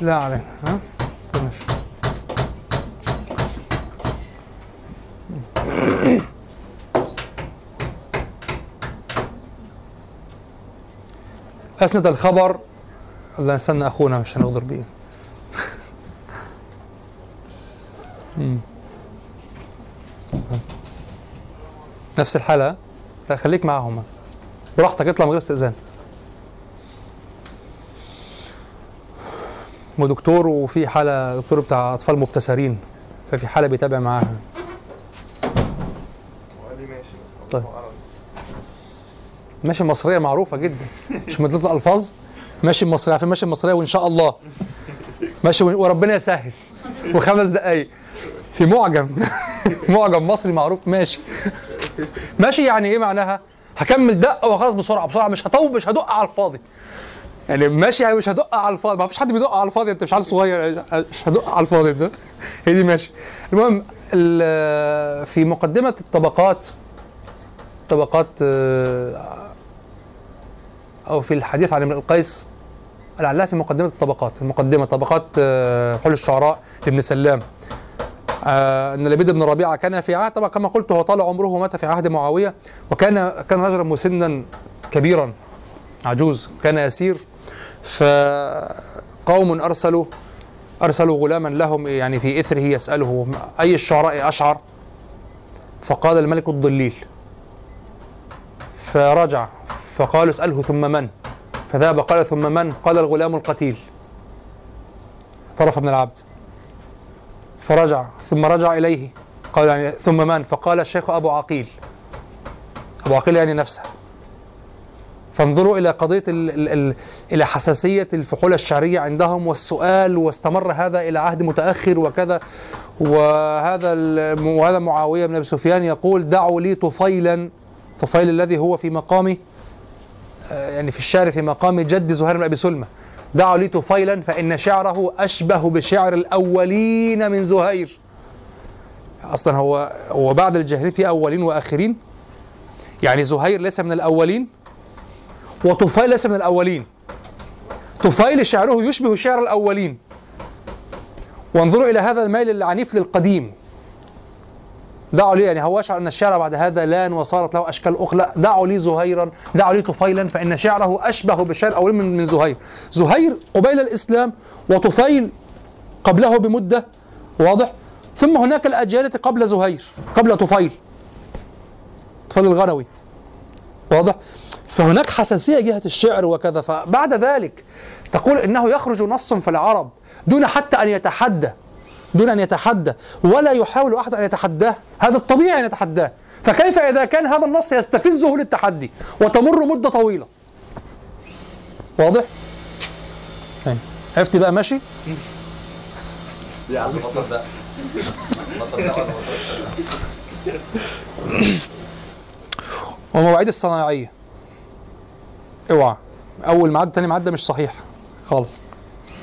لا علينا ها؟ طيب. [CLEARS THROAT] أسند الخبر لا نستنى أخونا مش هنغدر بيه. مم. نفس الحالة لا خليك معاهم براحتك اطلع من غير استئذان. ودكتور وفي حالة دكتور بتاع أطفال مبتسرين ففي حالة بيتابع معاها. طيب. ماشي مصرية معروفة جدا. مش مدلة الألفاظ؟ ماشي مصرية عارفين ماشي مصرية وإن شاء الله. ماشي وربنا يسهل. وخمس دقايق. في معجم. [LAUGHS] معجم مصري معروف ماشي. ماشي يعني إيه معناها؟ هكمل دقة وخلاص بسرعة بسرعة. مش هطول مش هدق على الفاضي. يعني ماشي يعني مش هدق على الفاضي. ما فيش حد بيدق على الفاضي انت مش عيل صغير مش هدق على الفاضي. ده هي دي ماشي. المهم ال- في مقدمة الطبقات طبقات آه، أو في الحديث عن امرئ القيس لعلها في مقدمة الطبقات. المقدمة طبقات آه، حل الشعراء لابن سلام. آه، إن لبيد بن ربيعة كان في عهد. طبعا كما قلت هو طال عمره ومات في عهد معاوية وكان كان رجلا مسنا كبيرا عجوز كان يسير. فقوم ارسلوا أرسلوا غلاما لهم يعني في إثره يسأله أي الشعراء أشعر؟ فقال الملك الضليل. فرجع فقالوا اسأله ثم من؟ فذهب قال ثم من؟ قال الغلام القتيل. طرف من العبد. فرجع ثم رجع إليه. قال يعني ثم من؟ فقال الشيخ أبو عقيل. أبو عقيل يعني نفسه. فانظروا إلى قضية ال ال ال إلى حساسية الفحول الشعرية عندهم والسؤال واستمر هذا إلى عهد متأخر وكذا. وهذا وهذا معاوية بن أبي سفيان يقول دعوا لي طفيلا. طفيل الذي هو في مقام آه، يعني في الشعر في مقام جد زهير بن أبي سلمة. دعوا لي طفيلا فإن شعره أشبه بشعر الأولين من زهير. أصلا هو هو بعد الجاهلين في أولين وآخرين. يعني زهير ليس من الأولين وطفيل ليس من الأولين. طفيل شعره يشبه شعر الأولين. وانظروا إلى هذا الميل العنيف للقديم. دعوا لي يعني هو يشعر أن الشعر بعد هذا لأن وصارت له أشكال أخرى. دعوا لي زهيرا دعوا لي طفيلا فإن شعره أشبه بالشعر الأولين من, من زهير. زهير قبيل الإسلام وطفيل قبله بمدة واضح؟ ثم هناك الأجيال التي قبل زهير قبل طفيل. طفيل الغنوي واضح؟ فهناك حساسية جهة الشعر وكذا. فبعد ذلك تقول إنه يخرج نص في العرب دون حتى أن يتحدى. دون أن يتحدى ولا يحاول أحد أن يتحداه هذا الطبيعي أن يتحداه فكيف إذا كان هذا النص يستفزه للتحدي وتمر مدة طويلة واضح؟ طيب. عرفت بقى ماشي؟ ومواعيد الصناعية اوعى أول ميعاد تاني ده مش صحيح خالص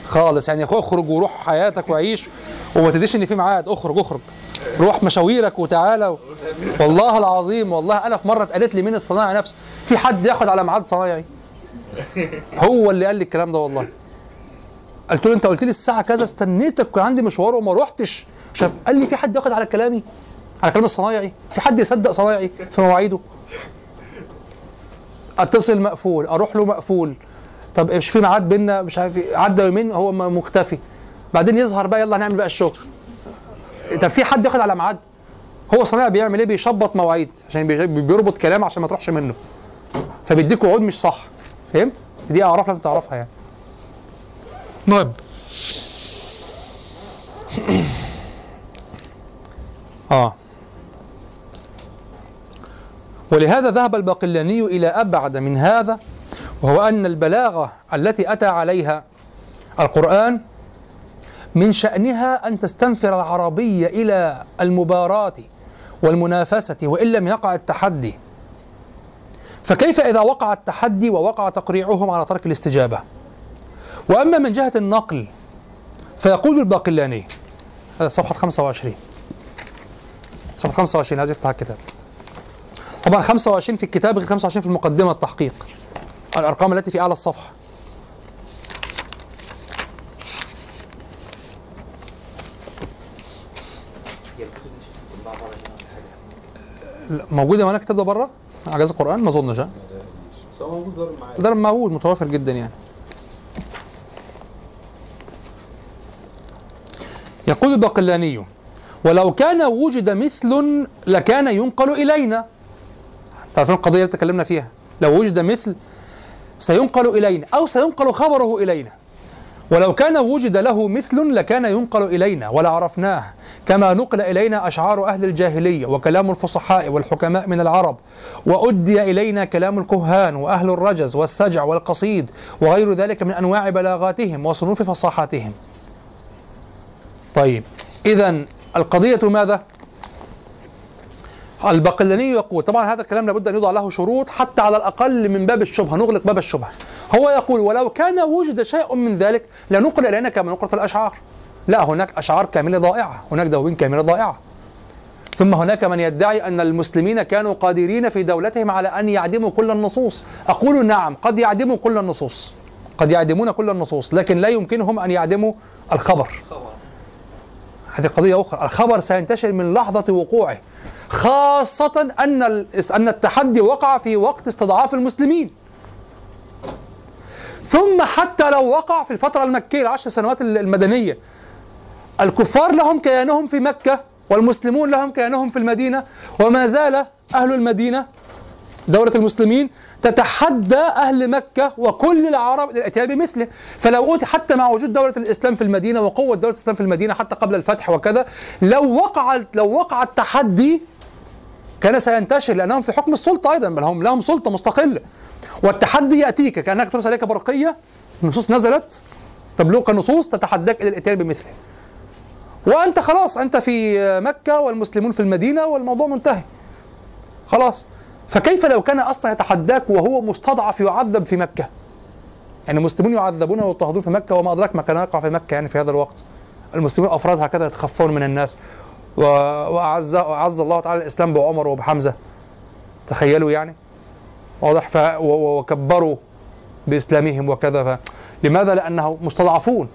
خالص. يعني اخرج وروح حياتك وعيش وما تديش إن في ميعاد. اخرج اخرج. روح مشاويرك وتعالى و... والله العظيم والله أنا في مرة اتقالت لي من الصنايعي نفسه. في حد ياخد على ميعاد صنايعي؟ هو اللي قال لي الكلام ده والله. قلت له أنت قلت لي الساعة كذا استنيتك كان عندي مشوار وما روحتش. شاف قال لي في حد ياخد على كلامي؟ على كلام الصنايعي؟ في حد يصدق صنايعي في مواعيده؟ أتصل مقفول أروح له مقفول. طب مش في ميعاد بينا مش عارف إيه، عدى يومين هو مختفي بعدين يظهر بقى يلا هنعمل بقى الشغل. طب في حد ياخد على ميعاد؟ هو صنايعي بيعمل إيه؟ بيشبط مواعيد عشان بيربط كلام عشان ما تروحش منه. فبيديك وعود مش صح. فهمت؟ دي اعراف لازم تعرفها يعني. المهم. [COUGHS] آه. ولهذا ذهب الباقلاني إلى أبعد من هذا وهو أن البلاغة التي أتى عليها القرآن من شأنها أن تستنفر العربية إلى المباراة والمنافسة وإن لم يقع التحدي. فكيف إذا وقع التحدي ووقع تقريعهم على ترك الاستجابة؟ وأما من جهة النقل فيقول الباقلاني هذا صفحة 25 صفحة 25 عايز يفتح الكتاب. طبعا 25 في الكتاب غير 25 في المقدمة التحقيق. الأرقام التي في أعلى الصفحة. موجودة معانا الكتاب ده بره؟ أعجاز القرآن؟ ما أظنش ها؟ ده موجود متوافر جدا يعني. يقول الباقلاني ولو كان وجد مثل لكان ينقل إلينا. تعرفين القضية اللي تكلمنا فيها؟ لو وجد مثل سينقل إلينا أو سينقل خبره إلينا. ولو كان وجد له مثل لكان ينقل إلينا ولعرفناه كما نقل إلينا أشعار أهل الجاهلية وكلام الفصحاء والحكماء من العرب وأدي إلينا كلام الكهان وأهل الرجز والسجع والقصيد وغير ذلك من أنواع بلاغاتهم وصنوف فصاحاتهم. طيب إذا القضية ماذا؟ الباقلاني يقول طبعا هذا الكلام لابد أن يوضع له شروط حتى على الأقل من باب الشبهة. نغلق باب الشبهة. هو يقول ولو كان وجد شيء من ذلك لنقل إلينا كما نقلت الأشعار. لا هناك أشعار كاملة ضائعة. هناك دواوين كاملة ضائعة. ثم هناك من يدعي أن المسلمين كانوا قادرين في دولتهم على أن يعدموا كل النصوص. أقول نعم قد يعدموا كل النصوص. قد يعدمون كل النصوص لكن لا يمكنهم أن يعدموا الخبر. خبر هذه قضية أخرى. الخبر سينتشر من لحظة وقوعه. خاصة أن أن التحدي وقع في وقت استضعاف المسلمين. ثم حتى لو وقع في الفترة المكية العشر سنوات ال- المدنية الكفار لهم كيانهم في مكة والمسلمون لهم كيانهم في المدينة وما زال أهل المدينة دولة المسلمين تتحدى أهل مكة وكل العرب للأتيان بمثله. فلو أوتي حتى مع وجود دولة الإسلام في المدينة وقوة دولة الإسلام في المدينة حتى قبل الفتح وكذا لو وقع لو وقع التحدي كان سينتشر لأنهم في حكم السلطة أيضا بل هم لهم سلطة مستقلة. والتحدي يأتيك كأنك ترسل عليك برقية النصوص نزلت تبلغك نصوص تتحداك إلى الإتيان بمثله. وأنت خلاص أنت في مكة والمسلمون في المدينة والموضوع منتهي. خلاص. فكيف لو كان أصلا يتحداك وهو مستضعف يعذب في مكة؟ يعني المسلمون يعذبون ويضطهدون في مكة وما أدراك ما كان يقع في مكة يعني في هذا الوقت. المسلمون أفراد هكذا يتخفون من الناس. واعز اعز الله تعالى الإسلام بعمر وبحمزة. تخيلوا يعني واضح ف... وكبروا بإسلامهم وكذا ف... لماذا؟ لأنه مستضعفون.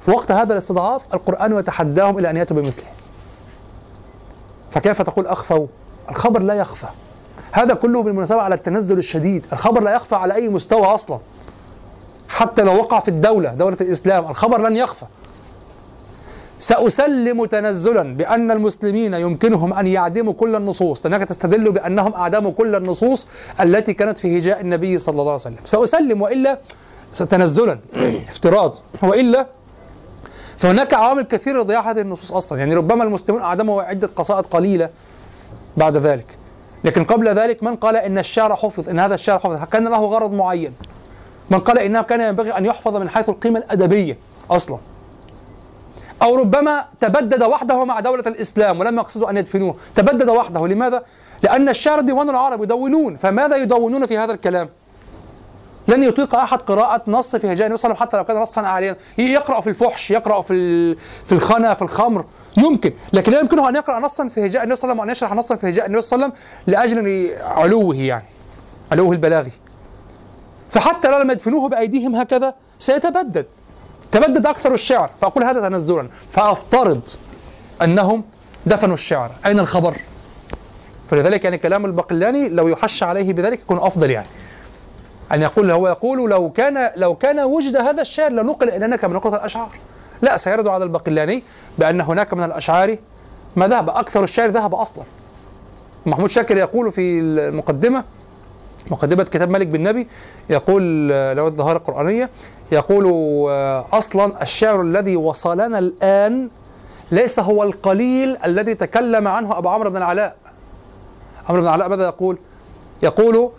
في وقت هذا الاستضعاف القرآن يتحداهم إلى أن يأتوا بمثله. فكيف تقول أخفوا؟ الخبر لا يخفى. هذا كله بالمناسبة على التنزل الشديد الخبر لا يخفى على أي مستوى أصلا حتى لو وقع في الدولة دولة الإسلام الخبر لن يخفى سأسلم تنزلا بأن المسلمين يمكنهم أن يعدموا كل النصوص. لأنك تستدل بأنهم أعدموا كل النصوص التي كانت في هجاء النبي صلى الله عليه وسلم. سأسلم وإلا تنزلا افتراض. وإلا فهناك عوامل كثيرة لضياع هذه النصوص أصلا. يعني ربما المسلمون أعدموا عدة قصائد قليلة بعد ذلك. لكن قبل ذلك من قال إن الشعر حفظ إن هذا الشعر حفظ؟ كان له غرض معين. من قال إنه كان ينبغي أن يحفظ من حيث القيمة الأدبية أصلا. أو ربما تبدد وحده مع دولة الإسلام ولم يقصدوا أن يدفنوه. تبدد وحده. لماذا؟ لأن الشعر ديوان العرب يدونون. فماذا يدونون في هذا الكلام؟ لن يطيق أحد قراءة نص في هجاء النبي صلى الله عليه وسلم حتى لو كان نصا عاليا. يقرأ في الفحش يقرأ في في الخنا في الخمر. يمكن. لكن لا يمكنه أن يقرأ نصا في هجاء النبي صلى الله عليه وسلم وأن يشرح نصا في هجاء النبي صلى الله عليه وسلم لأجل علوه يعني. علوه البلاغي. فحتى لو لم يدفنوه بأيديهم هكذا سيتبدد. تبدد أكثر الشعر فأقول هذا تنزلا. فأفترض أنهم دفنوا الشعر. أين الخبر؟ فلذلك يعني كلام البقلاني لو يحش عليه بذلك يكون أفضل يعني. أن يقول هو يقول لو كان لو كان وجد هذا الشعر لنقل الينا كما نقلت الأشعار. لا سيرد على البقلاني بأن هناك من الأشعار ما ذهب. أكثر الشعر ذهب أصلا. محمود شاكر يقول في المقدمة مقدمة كتاب مالك بن نبي يقول آه، له الظاهرة القرآنية يقول آه، أصلا الشعر الذي وصلنا الآن ليس هو القليل الذي تكلم عنه أبو عمرو بن العلاء. عمرو بن العلاء ماذا يقول؟ يقول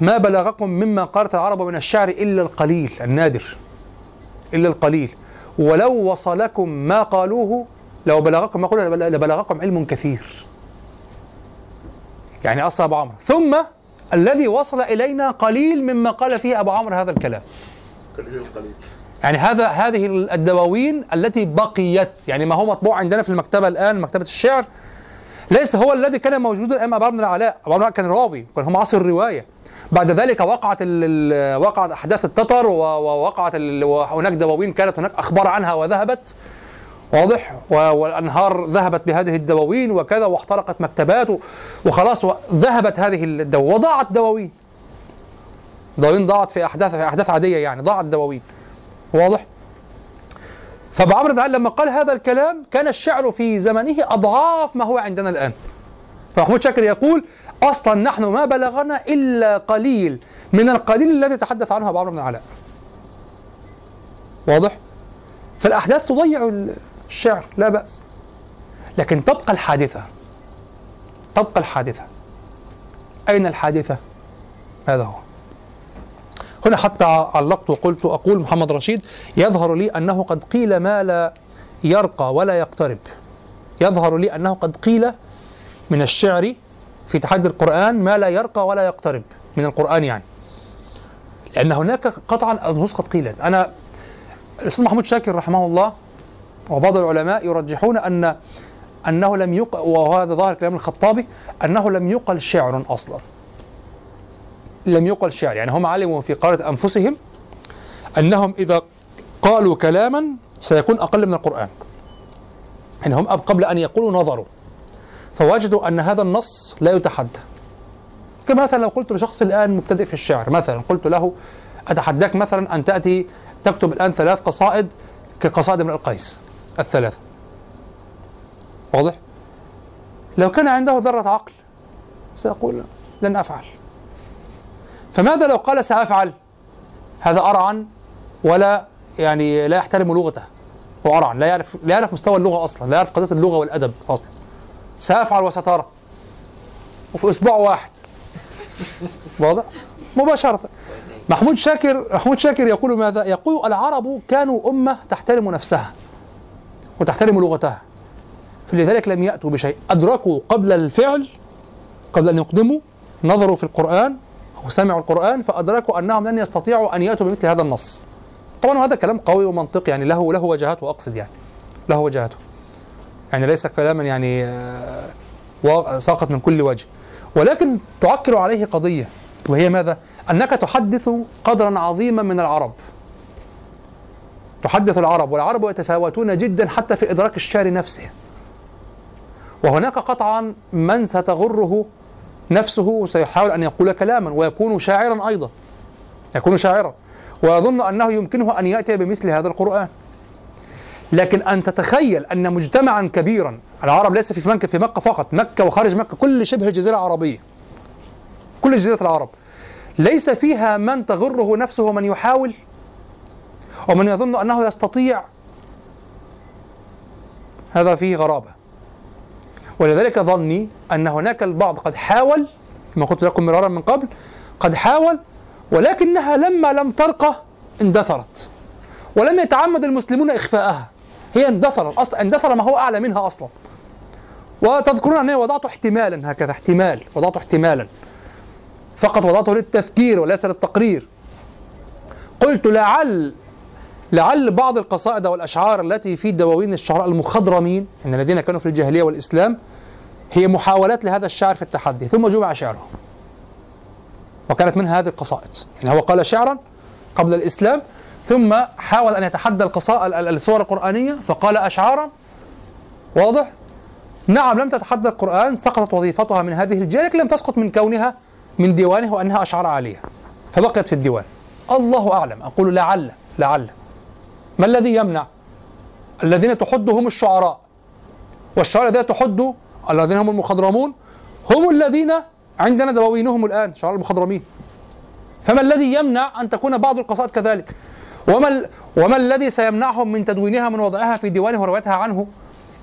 ما بلغكم مما قالت العرب من الشعر إلا القليل النادر إلا القليل. ولو وصلكم ما قالوه لو بلغكم ما قالوه لبلغكم علم كثير. يعني أصل أبو عمرو. ثم الذي وصل إلينا قليل مما قال فيه أبو عمرو هذا الكلام. قليل القليل يعني هذا هذه الدواوين التي بقيت يعني ما هو مطبوع عندنا في المكتبة الآن مكتبة الشعر ليس هو الذي كان موجودا أيام أبو عمرو بن العلاء. أبو العلاء كان راوي كان هم عصر الرواية. بعد ذلك وقعت وقعت أحداث التتر ووقعت وهناك دواوين كانت هناك أخبار عنها وذهبت. واضح و- والأنهار ذهبت بهذه الدواوين وكذا واحترقت مكتبات وخلاص ذهبت هذه الدواوين وضاعت دواوين دواوين ضاعت في أحداث في أحداث عادية يعني ضاعت دواوين واضح عمرو بن لما قال هذا الكلام كان الشعر في زمنه أضعاف ما هو عندنا الآن فمحمود شاكر يقول أصلا نحن ما بلغنا إلا قليل من القليل الذي تحدث عنه أبو عمرو بن العلاء. واضح؟ فالأحداث تضيع الشعر لا بأس. لكن تبقى الحادثة. تبقى الحادثة. أين الحادثة؟ هذا هو. هنا حتى علقت وقلت أقول محمد رشيد يظهر لي أنه قد قيل ما لا يرقى ولا يقترب. يظهر لي أنه قد قيل من الشعر في تحدي القرآن ما لا يرقى ولا يقترب من القرآن يعني لأن هناك قطعا النصوص قد قيلت أنا الأستاذ محمود شاكر رحمه الله وبعض العلماء يرجحون أن أنه لم يقل وهذا ظاهر كلام الخطابي أنه لم يقل شعر أصلا. لم يقل شعر يعني هم علموا في قارة أنفسهم أنهم إذا قالوا كلاما سيكون أقل من القرآن. يعني هم قبل أن يقولوا نظروا. فوجدوا أن هذا النص لا يتحدى. كما مثلا لو قلت لشخص الآن مبتدئ في الشعر مثلا قلت له أتحداك مثلا أن تأتي تكتب الآن ثلاث قصائد كقصائد امرئ القيس. الثلاثة. واضح؟ لو كان عنده ذرة عقل سيقول لن أفعل. فماذا لو قال سأفعل؟ هذا أرعن ولا يعني لا يحترم لغته. وأرعن لا يعرف لا يعرف مستوى اللغة أصلا لا يعرف قضية اللغة والأدب أصلا. سأفعل وسترى. وفي أسبوع واحد. واضح؟ مباشرة. محمود شاكر محمود شاكر يقول ماذا؟ يقول العرب كانوا أمة تحترم نفسها. وتحترم لغتها. فلذلك لم يأتوا بشيء. أدركوا قبل الفعل قبل أن يقدموا نظروا في القرآن أو سمعوا القرآن فأدركوا أنهم لن يستطيعوا أن يأتوا بمثل هذا النص. طبعا هذا كلام قوي ومنطقي يعني له له وجهاته أقصد يعني. له وجهاته يعني ليس كلاما يعني آه، ساقط من كل وجه. ولكن تعكر عليه قضية وهي ماذا؟ أنك تحدث قدرا عظيما من العرب. تحدث العرب والعرب يتفاوتون جدا حتى في إدراك الشعر نفسه. وهناك قطعا من ستغره نفسه سيحاول أن يقول كلاما ويكون شاعرا أيضا. يكون شاعرا. ويظن أنه يمكنه أن يأتي بمثل هذا القرآن. لكن أن تتخيل أن مجتمعا كبيرا العرب ليس في مكة في مكة فقط مكة وخارج مكة كل شبه الجزيرة العربية. كل جزيرة العرب. ليس فيها من تغره نفسه ومن يحاول ومن يظن أنه يستطيع هذا فيه غرابة. ولذلك ظني أن هناك البعض قد حاول كما قلت لكم مرارا من قبل قد حاول ولكنها لما لم ترقى اندثرت ولم يتعمد المسلمون إخفاءها. هي اندثر أصلا اندثر ما هو أعلى منها أصلا. وتذكرون أنني وضعت احتمالا هكذا احتمال وضعت احتمالا. فقط وضعته للتفكير وليس للتقرير. قلت لعل لعل بعض القصائد والأشعار التي في دواوين الشعراء المخضرمين إن الذين كانوا في الجاهلية والإسلام هي محاولات لهذا الشاعر في التحدي ثم جمع شعره. وكانت منها هذه القصائد يعني هو قال شعرا قبل الإسلام ثم حاول أن يتحدى القصائد السور القرآنية فقال أشعارا واضح نعم لم تتحدى القرآن سقطت وظيفتها من هذه الجهة لكن لم تسقط من كونها من ديوانه وأنها أشعار عالية. فبقيت في الديوان. الله أعلم أقول لعل لعل. ما الذي يمنع؟ الذين تحد هم الشعراء. والشعراء الذين تحد الذين هم المخضرمون هم الذين عندنا دواوينهم الآن شعراء المخضرمين. فما الذي يمنع أن تكون بعض القصائد كذلك؟ وما, ال... وما الذي سيمنعهم من تدوينها من وضعها في ديوانه وروايتها عنه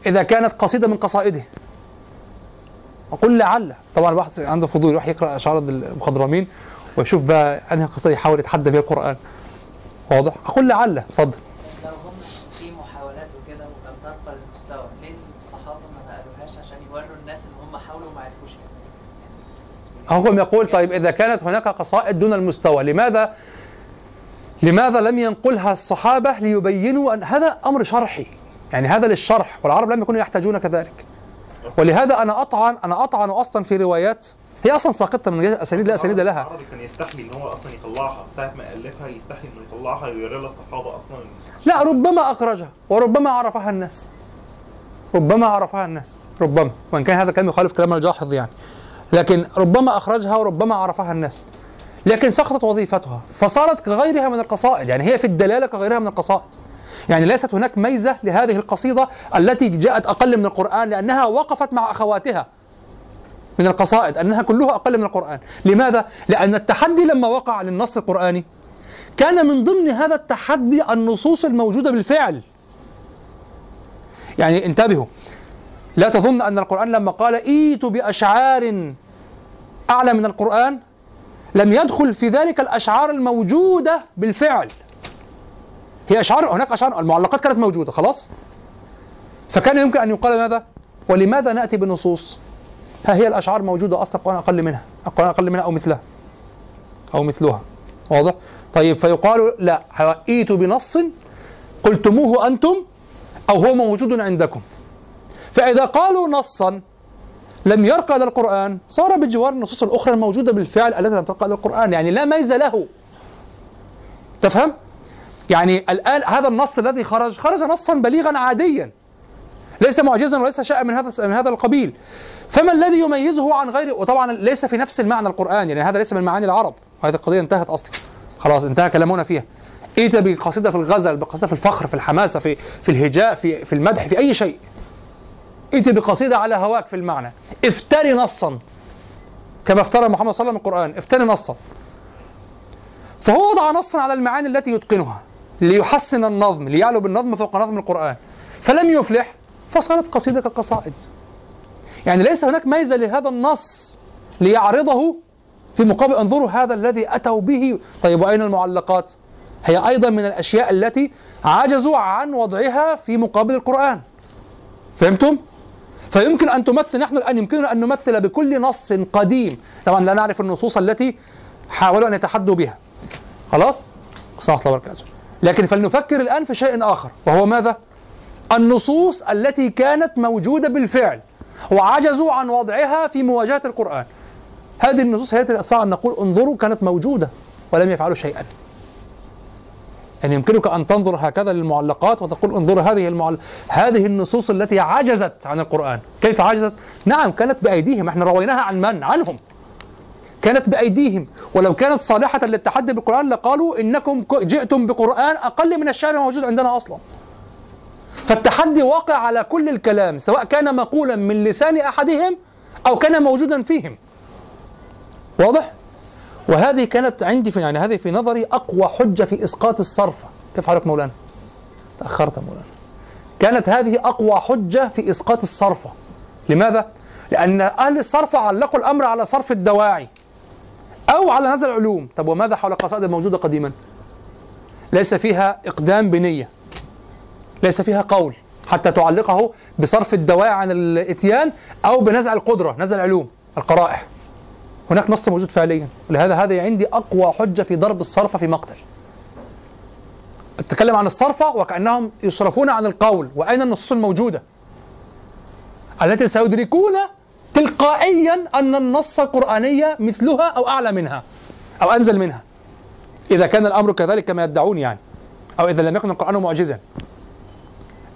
إذا كانت قصيدة من قصائده؟ أقول لعل. طبعا الواحد عنده فضول يروح يقرأ أشعار المخضرمين ويشوف بقى أنهي قصيدة يحاول يتحدى بها القرآن. واضح؟ أقول لعل. اتفضل لو هم في محاولات وكده ولم ترقى للمستوى ليه الصحابه ما قالوهاش عشان يوروا الناس ان هم حاولوا وما عرفوش هو يقول طيب إذا كانت هناك قصائد دون المستوى لماذا؟ لماذا لم ينقلها الصحابة ليبينوا أن هذا أمر شرحي؟ يعني هذا للشرح والعرب لم يكونوا يحتاجون كذلك. ولهذا أنا أطعن أنا أطعن أصلا في روايات هي أصلا ساقطة من اسانيد لا اسانيد لها. العربي كان يستحي إن هو أصلا يطلعها ساعة ما ألفها يستحي إنه يطلعها ويوري للصحابة أصلا. لا ربما أخرجها وربما عرفها الناس. ربما عرفها الناس ربما وإن كان هذا كلام يخالف كلام الجاحظ يعني. لكن ربما أخرجها وربما عرفها الناس. لكن سقطت وظيفتها فصارت كغيرها من القصائد يعني هي في الدلالة كغيرها من القصائد. يعني ليست هناك ميزة لهذه القصيدة التي جاءت أقل من القرآن لأنها وقفت مع أخواتها من القصائد أنها كلها أقل من القرآن. لماذا؟ لأن التحدي لما وقع للنص القرآني كان من ضمن هذا التحدي النصوص الموجودة بالفعل. يعني انتبهوا لا تظن أن القرآن لما قال ايتوا بأشعار أعلى من القرآن لم يدخل في ذلك الأشعار الموجودة بالفعل. هي أشعار هناك أشعار المعلقات كانت موجودة خلاص؟ فكان يمكن أن يقال ماذا؟ ولماذا نأتي بنصوص؟ ها هي الأشعار موجودة أصلا القران أقل منها القران أقل منها أو مثلها أو مثلها واضح؟ طيب فيقال لا ائتوا بنص قلتموه أنتم أو هو موجود عندكم. فإذا قالوا نصا لم يرقى إلى القرآن صار بجوار النصوص الأخرى الموجودة بالفعل التي لم ترقى إلى القرآن يعني لا ميز له. تفهم؟ يعني الآن هذا النص الذي خرج خرج نصا بليغا عاديا ليس معجزا وليس شيئا من هذا من هذا القبيل. فما الذي يميزه عن غيره وطبعا ليس في نفس المعنى القرآن يعني هذا ليس من معاني العرب. وهذه القضية انتهت أصلا. خلاص انتهى كلامنا فيها. ائت بقصيدة في الغزل بقصيدة في الفخر في الحماسة في في الهجاء في في المدح في أي شيء. ائت بقصيدة على هواك في المعنى. افتري نصا. كما افترى محمد صلى الله عليه وسلم القرآن. افتري نصا. فهو وضع نصا على المعاني التي يتقنها. ليحسن النظم ليعلو بالنظم فوق نظم القرآن. فلم يفلح فصارت قصيدة كالقصائد يعني ليس هناك ميزة لهذا النص ليعرضه في مقابل انظروا هذا الذي أتوا به. طيب وأين المعلقات؟ هي أيضا من الأشياء التي عجزوا عن وضعها في مقابل القرآن. فهمتم؟ فيمكن أن تمثل نحن الآن يمكننا أن نمثل بكل نص قديم. طبعا لا نعرف النصوص التي حاولوا أن يتحدوا بها. خلاص؟ صلى الله وبركاته لكن فلنفكر الآن في شيء آخر وهو ماذا؟ النصوص التي كانت موجودة بالفعل وعجزوا عن وضعها في مواجهة القرآن. هذه النصوص هي التي أن نقول انظروا كانت موجودة ولم يفعلوا شيئا. يعني يمكنك أن تنظر هكذا للمعلقات وتقول انظروا هذه المعل... هذه النصوص التي عجزت عن القرآن. كيف عجزت؟ نعم كانت بأيديهم. إحنا رويناها عن من؟ عنهم. كانت بأيديهم. ولو كانت صالحة للتحدي بالقرآن لقالوا إنكم جئتم بقرآن أقل من الشعر الموجود عندنا أصلا. فالتحدي واقع على كل الكلام سواء كان مقولا من لسان أحدهم أو كان موجودا فيهم. واضح؟ وهذه كانت عندي في يعني هذه في نظري أقوى حجة في إسقاط الصرف. كيف حالك مولانا؟ تأخرت مولانا. كانت هذه أقوى حجة في إسقاط الصرف. لماذا؟ لأن أهل الصرف علقوا الأمر على صرف الدواعي أو على نزل العلوم. طب وماذا حول القصائد الموجوده قديما؟ ليس فيها إقدام بنية. ليس فيها قول حتى تعلقه بصرف الدواعي عن الإتيان أو بنزع القدرة نزع العلوم القرائح. هناك نص موجود فعليا. ولهذا هذا عندي أقوى حجة في ضرب الصرف في مقتل. أتكلم عن الصرفة وكأنهم يصرفون عن القول. وأين النصوص الموجودة؟ التي سيدركون تلقائيا أن النص القرآني مثلها أو أعلى منها أو أنزل منها. إذا كان الأمر كذلك كما يدعون يعني. أو إذا لم يكن القرآن معجزا.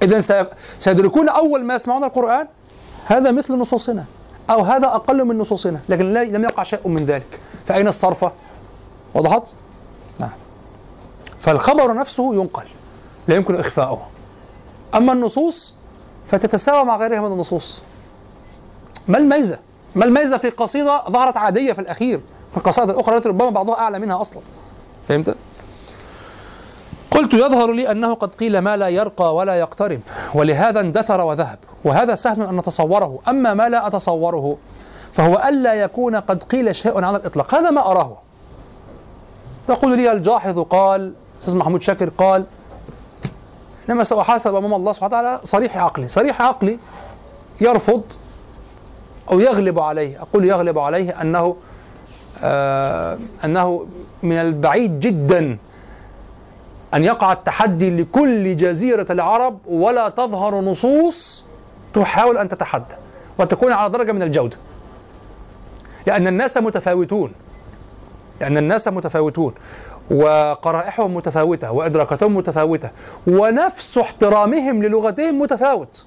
إذا سيدركون أول ما يسمعون القرآن. هذا مثل نصوصنا. أو هذا أقل من نصوصنا لكن لم يقع شيء من ذلك فأين الصرفة؟ وضحت؟ نعم فالخبر نفسه ينقل لا يمكن إخفاؤه أما النصوص فتتساوى مع غيرها من النصوص ما الميزة؟ ما الميزة في قصيدة ظهرت عادية في الأخير في القصائد الأخرى التي ربما بعضها أعلى منها أصلا فهمت؟ قلت يظهر لي أنه قد قيل ما لا يرقى ولا يقترب ولهذا اندثر وذهب. وهذا سهل أن نتصوره. أما ما لا أتصوره فهو ألا يكون قد قيل شيء على الإطلاق. هذا ما أراه. تقول لي الجاحظ قال أستاذ محمود شاكر قال إنما سأحاسب أمام الله سبحانه وتعالى صريح عقلي. صريح عقلي يرفض أو يغلب عليه. أقول يغلب عليه أنه آه أنه من البعيد جدا. أن يقع التحدي لكل جزيرة العرب ولا تظهر نصوص تحاول أن تتحدى وتكون على درجة من الجودة. لأن الناس متفاوتون. لأن الناس متفاوتون. وقرائحهم متفاوتة. وإدراكاتهم متفاوتة. ونفس احترامهم للغتهم متفاوت.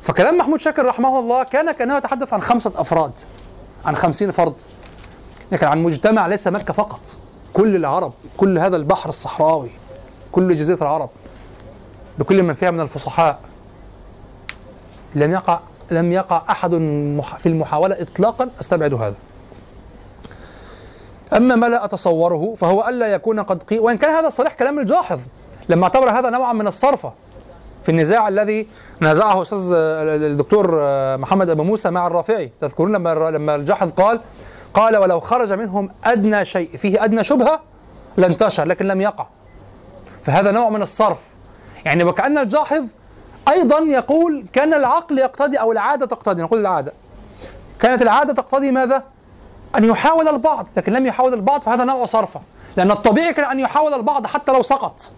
فكلام محمود شاكر رحمه الله كان كأنه يتحدث عن خمسة أفراد. عن خمسين فرد. لكن عن مجتمع ليس مكة فقط. كل العرب كل هذا البحر الصحراوي كل جزيرة العرب بكل من فيها من الفصحاء لم يقع لم يقع أحد في المحاولة إطلاقا أستبعد هذا. أما ما لا أتصوره فهو ألا يكون قد قيل وإن كان هذا صريح كلام الجاحظ لما أعتبر هذا نوعا من الصرفة. في النزاع الذي نازعه أستاذ الدكتور محمد أبو موسى مع الرافعي تذكرون لما لما الجاحظ قال قال ولو خرج منهم أدنى شيء فيه أدنى شبهة لانتشر لكن لم يقع. فهذا نوع من الصرف. يعني وكأن الجاحظ أيضا يقول كان العقل يقتضي أو العادة تقتضي نقول العادة. كانت العادة تقتضي ماذا؟ أن يحاول البعض لكن لم يحاول البعض فهذا نوع صرفة. لأن الطبيعي كان أن يحاول البعض حتى لو سقط.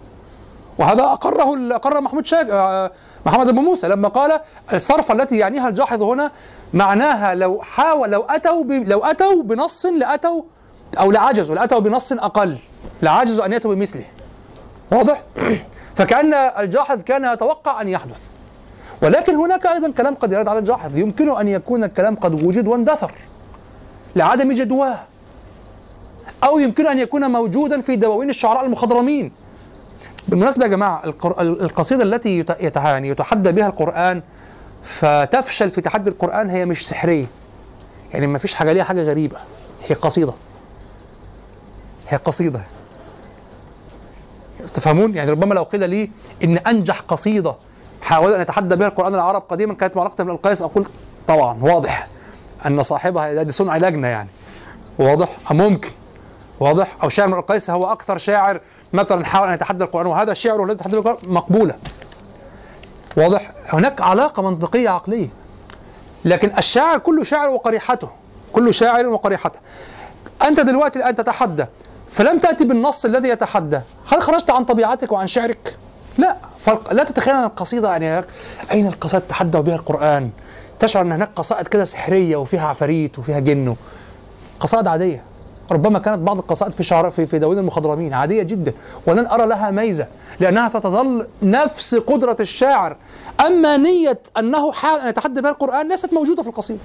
وهذا أقره أقر محمود شاك آه، محمد أبو موسى لما قال الصرفة التي يعنيها الجاحظ هنا معناها لو حاول لو أتوا ب... لو أتوا بنص لأتوا أو لعجزوا لأتوا بنص أقل لعجزوا أن يأتوا بمثله. واضح؟ [CLEARS THROAT] فكأن الجاحظ كان يتوقع أن يحدث. ولكن هناك أيضا كلام قد يرد على الجاحظ. يمكن أن يكون الكلام قد وجد واندثر لعدم جدواه. أو يمكن أن يكون موجودا في دواوين الشعراء المخضرمين. بالمناسبة يا جماعة القر- القصيدة التي يعني يتحدى بها القرآن فتفشل في تحدي القرآن هي مش سحرية. يعني ما فيش حاجة ليها حاجة غريبة. هي قصيدة. هي قصيدة. تفهمون؟ يعني ربما لو قيل لي إن أنجح قصيدة حاول أن يتحدى بها القرآن العرب قديما كانت معلقه بن القيس أقول طبعا واضح أن صاحبها دي صنع لجنة يعني. واضح ممكن؟ واضح؟ أو شاعر من القيس هو أكثر شاعر مثلا حاول أن يتحدى القرآن وهذا الشعر الذي يتحدى القرآن مقبولة. واضح. هناك علاقة منطقية عقلية. لكن الشاعر كل شاعر وقريحته كل شاعر وقريحته. أنت دلوقتي الآن تتحدى فلم تأتي بالنص الذي يتحدى هل خرجت عن طبيعتك وعن شعرك؟ لا. فالق... لا تتخيل أن القصيدة يعني أين القصائد تحدى بها القرآن؟ تشعر أن هناك قصائد كده سحرية وفيها عفاريت وفيها جن قصائد عادية. ربما كانت بعض القصائد في شعر في في دواوين المخضرمين عادية جدا ولن أرى لها ميزة لأنها ستظل نفس قدرة الشاعر. أما نية أنه حاول أن يتحدى بها القرآن ليست موجودة في القصيدة.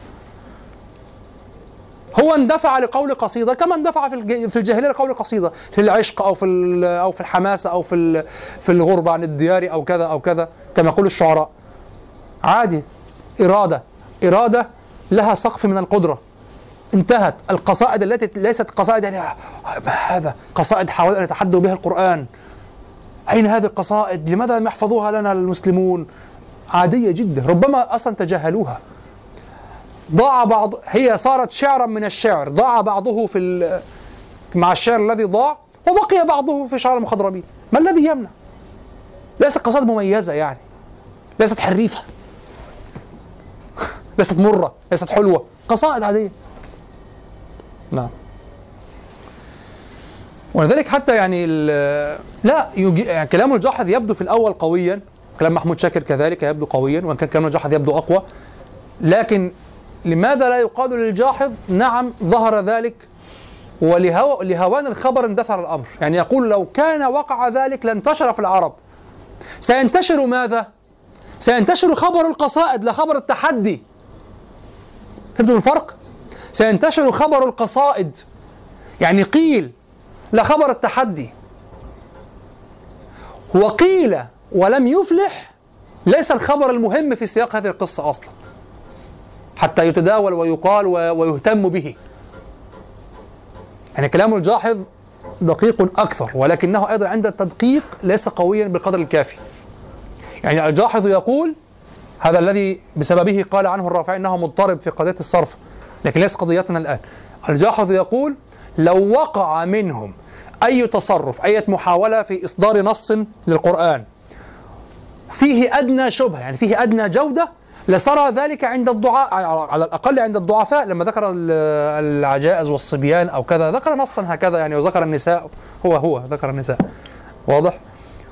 هو اندفع لقول قصيدة كما اندفع في في الجاهلية لقول قصيدة في العشق أو في أو في الحماسه أو في في الغربه عن الديار أو كذا أو كذا كما يقول الشعراء. عادي. إرادة. إرادة لها سقف من القدرة. انتهت القصائد التي ليست قصائد يعني ما هذا؟ قصائد حاولوا أن يتحدوا بها القرآن. أين هذه القصائد؟ لماذا لم يحفظوها لنا المسلمون؟ عادية جدا ربما أصلا تجاهلوها. ضاع بعض هي صارت شعرا من الشعر ضاع بعضه في ال- مع الشعر الذي ضاع وبقي بعضه في شعر المخضرمين. ما الذي يمنع؟ ليست قصائد مميزة يعني ليست حريفة ليست مرة ليست حلوة قصائد عادية. نعم. ولذلك حتى يعني لا يجي يعني كلام الجاحظ يبدو في الأول قويا كلام محمود شاكر كذلك يبدو قويا وإن كان كلام الجاحظ يبدو أقوى. لكن لماذا لا يقال للجاحظ نعم ظهر ذلك ولهو لهوان الخبر اندثر الأمر؟ يعني يقول لو كان وقع ذلك لانتشر في العرب. سينتشر ماذا؟ سينتشر خبر القصائد لا خبر التحدي. فهمتوا الفرق؟ سينتشر خبر القصائد. يعني قيل لا خبر التحدي. وقيل ولم يفلح ليس الخبر المهم في سياق هذه القصة أصلا. حتى يتداول ويقال ويهتم به. يعني كلام الجاحظ دقيق أكثر ولكنه أيضا عند التدقيق ليس قويا بالقدر الكافي. يعني الجاحظ يقول هذا الذي بسببه قال عنه الرافعي أنه مضطرب في قضية الصرف. لكن ليس قضيتنا الآن. الجاحظ يقول لو وقع منهم أي تصرف أي محاولة في إصدار نص للقرآن فيه أدنى شبهة يعني فيه أدنى جودة لسرى ذلك عند الضعاء على الأقل عند الضعفاء. لما ذكر ال- العجائز والصبيان أو كذا ذكر نصا هكذا يعني وذكر النساء هو هو ذكر النساء. واضح؟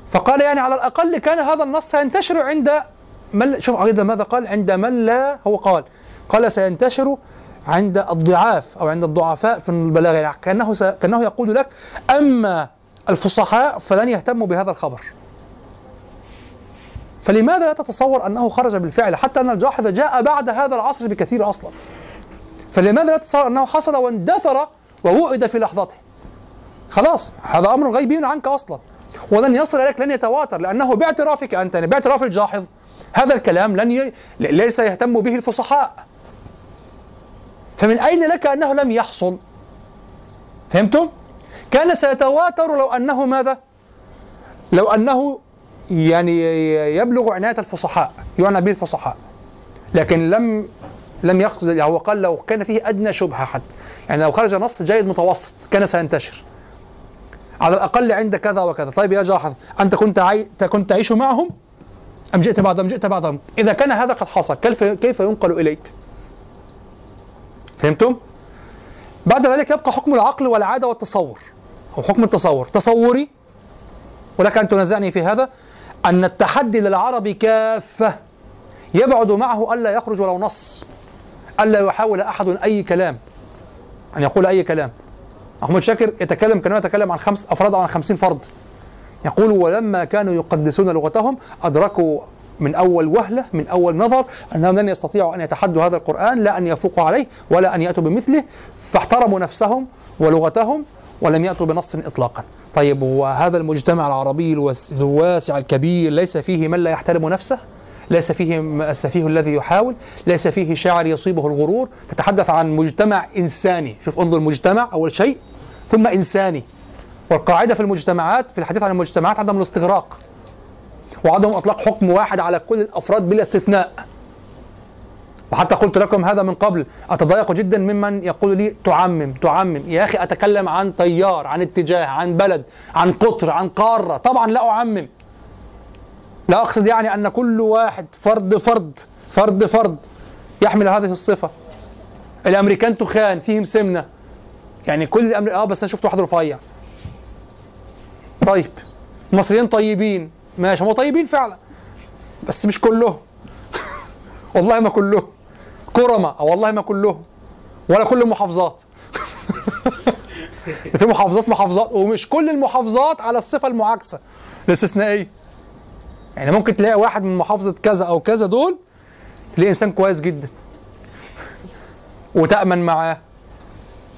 فقال يعني على الأقل كان هذا النص سينتشر عند من شوف أيضا ماذا قال؟ عند من لا هو قال قال سينتشر عند الضعاف أو عند الضعفاء في البلاغة. يعني كأنه, س... كأنه يقول لك أما الفصحاء فلن يهتموا بهذا الخبر. فلماذا لا تتصور أنه خرج بالفعل حتى أن الجاحظ جاء بعد هذا العصر بكثير أصلا؟ فلماذا لا تتصور أنه حصل واندثر ووعد في لحظته؟ خلاص هذا أمر غيبي عنك أصلا. ولن يصل إليك لن يتواتر لأنه باعترافك أنت يعني باعتراف الجاحظ. هذا الكلام لن ي... ليس يهتم به الفصحاء. فمن أين لك أنه لم يحصل؟ فهمتم؟ كان سيتواتر لو أنه ماذا؟ لو أنه يعني يبلغ عناية الفصحاء يعنى به الفصحاء لكن لم لم يقصد يعني هو قال لو كان فيه أدنى شبهة حتى يعني لو خرج نص جيد متوسط كان سينتشر. على الأقل عند كذا وكذا. طيب يا جاحظ أنت كنت عي... كنت تعيش معهم؟ أم جئت بعدهم جئت بعدهم؟ إذا كان هذا قد حصل كيف كيف ينقل إليك؟ فهمتم؟ بعد ذلك يبقى حكم العقل والعادة والتصور. أو حكم التصور. تصوري ولك أن تنازعني في هذا أن التحدي للعرب كافة. يبعد معه ألا يخرج ولو نص ألا يحاول أحد أي كلام. أن يقول أي كلام. محمود شاكر يتكلم كانه يتكلم عن خمس أفراد أو عن خمسين فرد. يقول ولما كانوا يقدسون لغتهم أدركوا من أول وهلة من أول نظر أنهم لن يستطيعوا أن يتحدوا هذا القرآن لا أن يفوقوا عليه ولا أن يأتوا بمثله فاحترموا نفسهم ولغتهم ولم يأتوا بنص إطلاقا. طيب وهذا المجتمع العربي الواسع الكبير ليس فيه من لا يحترم نفسه؟ ليس فيه السفيه الذي يحاول؟ ليس فيه شاعر يصيبه الغرور؟ تتحدث عن مجتمع إنساني. شوف انظر مجتمع أول شيء ثم إنساني. والقاعدة في المجتمعات في الحديث عن المجتمعات عدم الاستغراق. وعدم اطلاق حكم واحد على كل الافراد بلا استثناء. وحتى قلت لكم هذا من قبل أتضايق جدا ممن يقول لي تعمم تعمم. يا أخي أتكلم عن تيار عن اتجاه عن بلد عن قطر عن قارة. طبعا لا أعمم. لا أقصد يعني أن كل واحد فرد فرد فرد فرد يحمل هذه الصفة. الأمريكان تخان فيهم سمنة. يعني كل الأمر... آه بس أنا شفت واحد رفيع. طيب المصريين طيبين. ماشي هم طيبين فعلا. بس مش كلهم. [LAUGHS] والله ما كلهم. كرمة أو والله ما كلهم. ولا كل المحافظات. [LAUGHS] في محافظات محافظات. ومش كل المحافظات على الصفة المعاكسة. الاستثنائية يعني ممكن تلاقي واحد من محافظة كذا أو كذا دول تلاقي إنسان كويس جدا. وتأمن معاه.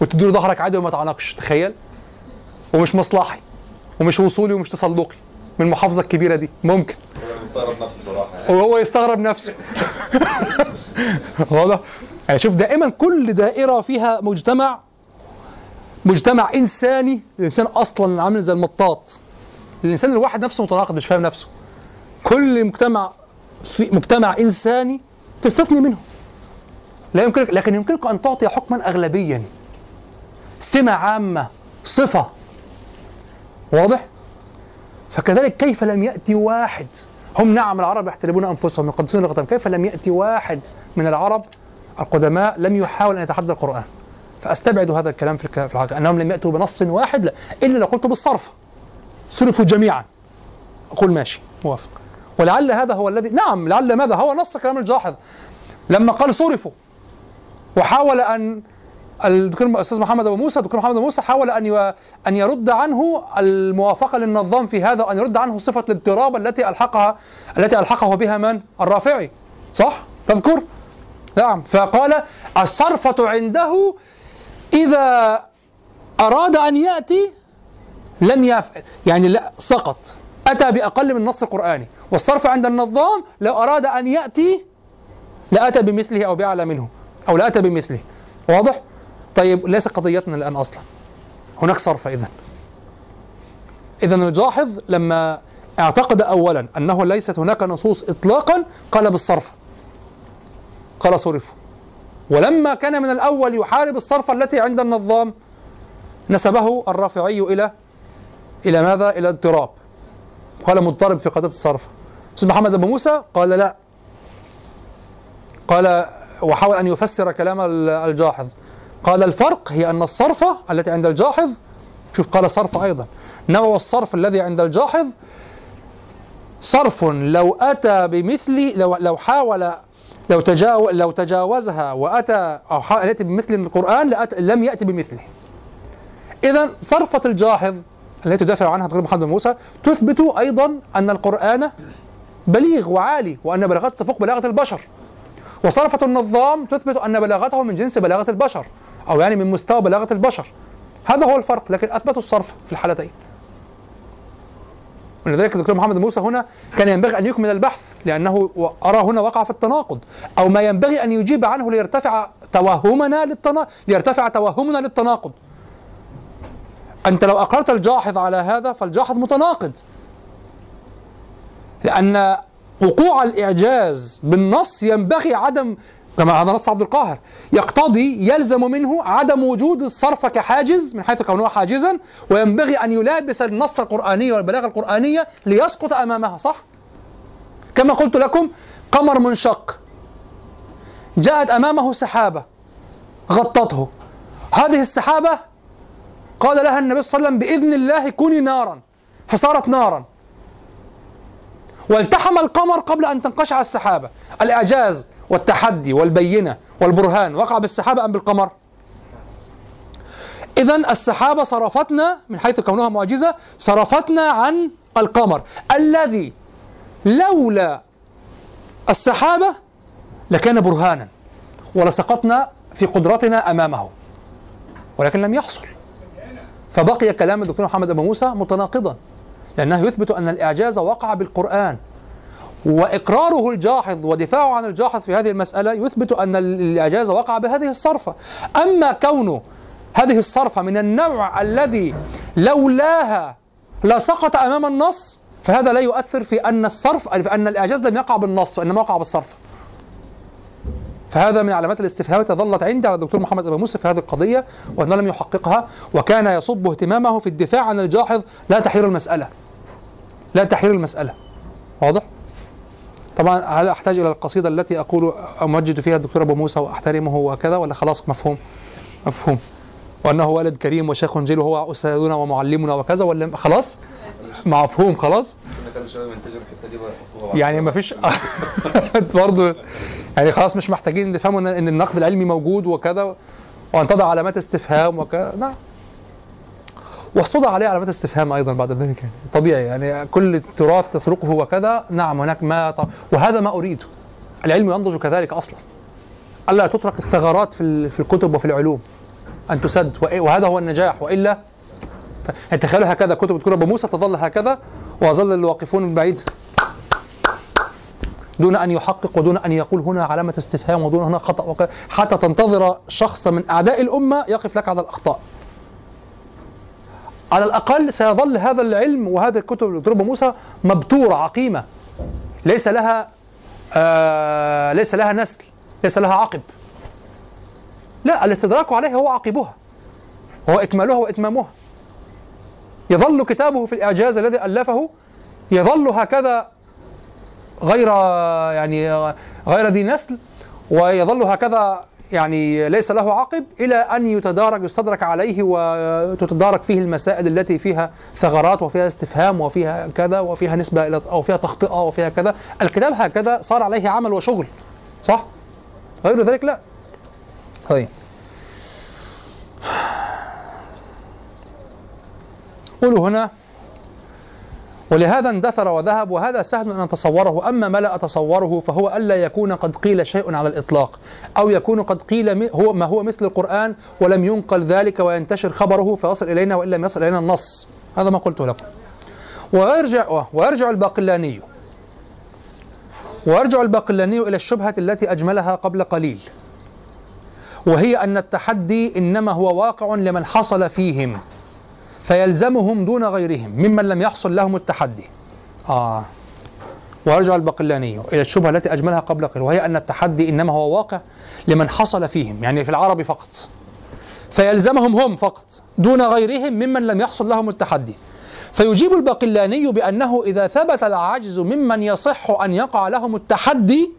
وتديله ظهرك عادي وما تعانقش تخيل. ومش مصلحي. ومش وصولي ومش تسلقي من المحافظة الكبيرة دي. ممكن. يستغرب نفسه بصراحه وهو يستغرب نفسه. واضح. يعني شوف دائما كل دائرة فيها مجتمع مجتمع إنساني الإنسان أصلا عامل زي المطاط. الإنسان الواحد نفسه متناقض مش فاهم نفسه. كل مجتمع في مجتمع إنساني تستثني منه. لا يمكنك لكن يمكنك أن تعطي حكما اغلبيا. سمة عامة صفة. واضح؟ فكذلك كيف لم يأتي واحد؟ هم نعم العرب يحترمون أنفسهم يقدسون لغتهم. كيف لم يأتي واحد من العرب؟ القدماء لم يحاول أن يتحدى القرآن. فأستبعد هذا الكلام في الحقيقة. أنهم لم يأتوا بنص واحد لا. إلا لو قلت بالصرف. صرفوا جميعا. أقول ماشي موافق. ولعل هذا هو الذي نعم لعل ماذا؟ هو نص كلام الجاحظ. لما قال صرفوا وحاول أن الدكتور الاستاذ محمد أبو موسى الدكتور محمد أبو موسى حاول أن أن يرد عنه الموافقة للنظام في هذا وأن يرد عنه صفة الاضطراب التي ألحقها التي ألحقه بها من؟ الرافعي صح؟ تذكر؟ نعم فقال الصرفة عنده إذا أراد أن يأتي لم يفعل يعني لا سقط أتى بأقل من نص قرآني والصرف عند النظام لو أراد أن يأتي لأتى بمثله أو بأعلى منه أو لأتى بمثله واضح؟ طيب ليس قضيتنا الآن أصلا. هناك صرف إذا إذا الجاحظ لما اعتقد أولا أنه ليست هناك نصوص إطلاقا قال بالصرف. قال صرف. ولما كان من الأول يحارب الصرف التي عند النظام نسبه الرافعي إلى إلى ماذا؟ إلى اضطراب. قال مضطرب في قضية الصرف. أستاذ محمد أبو موسى قال لا. قال وحاول أن يفسر كلام الجاحظ. قال الفرق هي أن الصرفة التي عند الجاحظ شوف قال صرف أيضا نوع الصرف الذي عند الجاحظ صرف لو أتى بمثل لو, لو حاول لو تجاو لو تجاوزها وأتى أو حا- يأتي بمثل القرآن لأت... لم يأتي بمثله. اذا صرفة الجاحظ التي تدافع عنها دكتور محمد بن موسى تثبت أيضا أن القرآن بليغ وعالي وأن بلاغته تفوق بلاغة البشر. وصرفة النظام تثبت أن بلاغته من جنس بلاغة البشر أو يعني من مستوى بلاغة البشر. هذا هو الفرق لكن أثبتوا الصرف في الحالتين. ولذلك الدكتور محمد موسى هنا كان ينبغي أن يكمل البحث لأنه و- أرى هنا وقع في التناقض أو ما ينبغي أن يجيب عنه ليرتفع توهمنا للتنا... ليرتفع توهمنا للتناقض. أنت لو أقررت الجاحظ على هذا فالجاحظ متناقض. لأن وقوع الإعجاز بالنص ينبغي عدم كما هذا نص عبد القاهر يقتضي يلزم منه عدم وجود الصرف كحاجز من حيث كونه حاجزا وينبغي أن يلابس النص القرآني والبلاغة القرآنية ليسقط أمامها صح؟ كما قلت لكم قمر منشق. جاءت أمامه سحابة غطته. هذه السحابة قال لها النبي صلى الله عليه وسلم بإذن الله كوني نارا. فصارت نارا. والتحم القمر قبل أن تنقشع السحابة. الإعجاز والتحدي والبينة والبرهان وقع بالسحابة أم بالقمر؟ اذا السحابة صرفتنا من حيث كونها معجزة صرفتنا عن القمر. الذي لولا السحابة لكان برهانا ولسقطنا في قدرتنا أمامه ولكن لم يحصل. فبقي كلام الدكتور محمد أبو موسى متناقضا لأنه يثبت أن الإعجاز وقع بالقرآن. وإقراره الجاحظ ودفاعه عن الجاحظ في هذه المسألة يثبت أن الاعجاز وقع بهذه الصرفة. أما كونه هذه الصرفة من النوع الذي لولاها لسقط أمام النص فهذا لا يؤثر في أن الصرف في أن الاعجاز لم يقع بالنص وإنما وقع بالصرف فهذا من علامات الاستفهام التي ظلت عندي على الدكتور محمد أبو موسى في هذه القضية وانه لم يحققها وكان يصب اهتمامه في الدفاع عن الجاحظ. لا تحير المسألة. لا تحير المسألة. واضح؟ طبعا هل أحتاج إلى القصيدة التي أقول أمجد فيها الدكتور أبو موسى وأحترمه وكذا ولا خلاص مفهوم؟ مفهوم وأنه ولد كريم وشيخ جليل وهو أستاذنا ومعلمنا وكذا ولا خلاص؟ مفهوم خلاص؟ يعني ما فيش [LAUGHS] برضه يعني خلاص مش محتاجين نفهموا إن النقد العلمي موجود وكذا وأن تضع علامات استفهام وكذا نعم واستوضع عليه علامات استفهام أيضا بعد ذلك طبيعي يعني كل التراث تسرقه وكذا نعم هناك ما ط... وهذا ما اريد العلم ينضج كذلك أصلا. ألا تترك الثغرات في في الكتب وفي العلوم؟ أن تسد وهذا هو النجاح وإلا؟ ف... يعني تخيل هكذا كتب الدكتور أبو موسى تظل هكذا ويظل الواقفون من بعيد. دون أن يحقق ودون أن يقول هنا علامة استفهام ودون هنا خطأ. حتى تنتظر شخص من أعداء الأمة يقف لك على الأخطاء. على الأقل سيظل هذا العلم وهذه الكتب للدكتور ابو موسى مبتورة عقيمة. ليس لها آه ليس لها نسل ليس لها عقب. لا الاستدراك عليها هو عقبها. هو إكمالها وإتمامها. يظل كتابه في الإعجاز الذي ألفه يظل هكذا غير يعني غير ذي نسل ويظل هكذا يعني ليس له عقب إلى أن يتدارك يستدرك عليه وتتدارك فيه المسائل التي فيها ثغرات وفيها استفهام وفيها كذا وفيها نسبة إلى أو فيها تخطئة وفيها كذا. الكتاب هكذا صار عليه عمل وشغل صح؟ غير ذلك لا. طيب. قولوا هنا ولهذا اندثر وذهب وهذا سهل أن أتصوره أما ما لا أتصوره فهو ألا يكون قد قيل شيء على الإطلاق أو يكون قد قيل هو ما هو مثل القرآن ولم ينقل ذلك وينتشر خبره فيصل إلينا وان لم يصل إلينا النص. هذا ما قلته لكم. ويرجع ويرجع الباقلاني ويرجع الباقلاني إلى الشبهة التي أجملها قبل قليل وهي أن التحدي إنما هو واقع لمن حصل فيهم. فيلزمهم دون غيرهم ممن لم يحصل لهم التحدي. آه. ويرجع البقلاني إلى الشبهة التي أجملها قبل قليل وهي أن التحدي إنما هو واقع لمن حصل فيهم يعني في العرب فقط. فيلزمهم هم فقط دون غيرهم ممن لم يحصل لهم التحدي. فيجيب البقلاني بأنه إذا ثبت العجز ممن يصح أن يقع لهم التحدي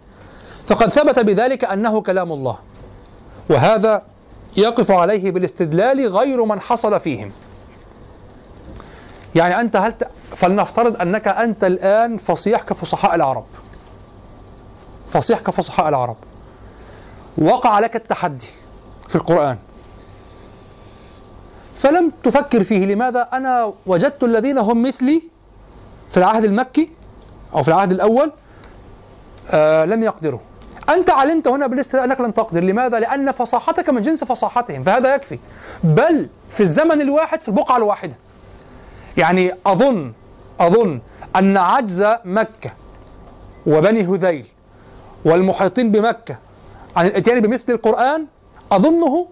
فقد ثبت بذلك أنه كلام الله. وهذا يقف عليه بالاستدلال غير من حصل فيهم. يعني أنت هل ت... فلنفترض أنك أنت الآن فصيح كفصحاء العرب. فصيح كفصحاء العرب. وقع لك التحدي في القرآن. فلم تفكر فيه. لماذا؟ أنا وجدت الذين هم مثلي في العهد المكي أو في العهد الأول آه لم يقدروا. أنت علمت هنا بالاستثناء أنك لن تقدر. لماذا؟ لأن فصاحتك من جنس فصاحتهم فهذا يكفي. بل في الزمن الواحد في البقعة الواحدة يعني أظن أظن أن عجز مكة وبني هذيل والمحيطين بمكة عن الإتيان بمثل القرآن أظنه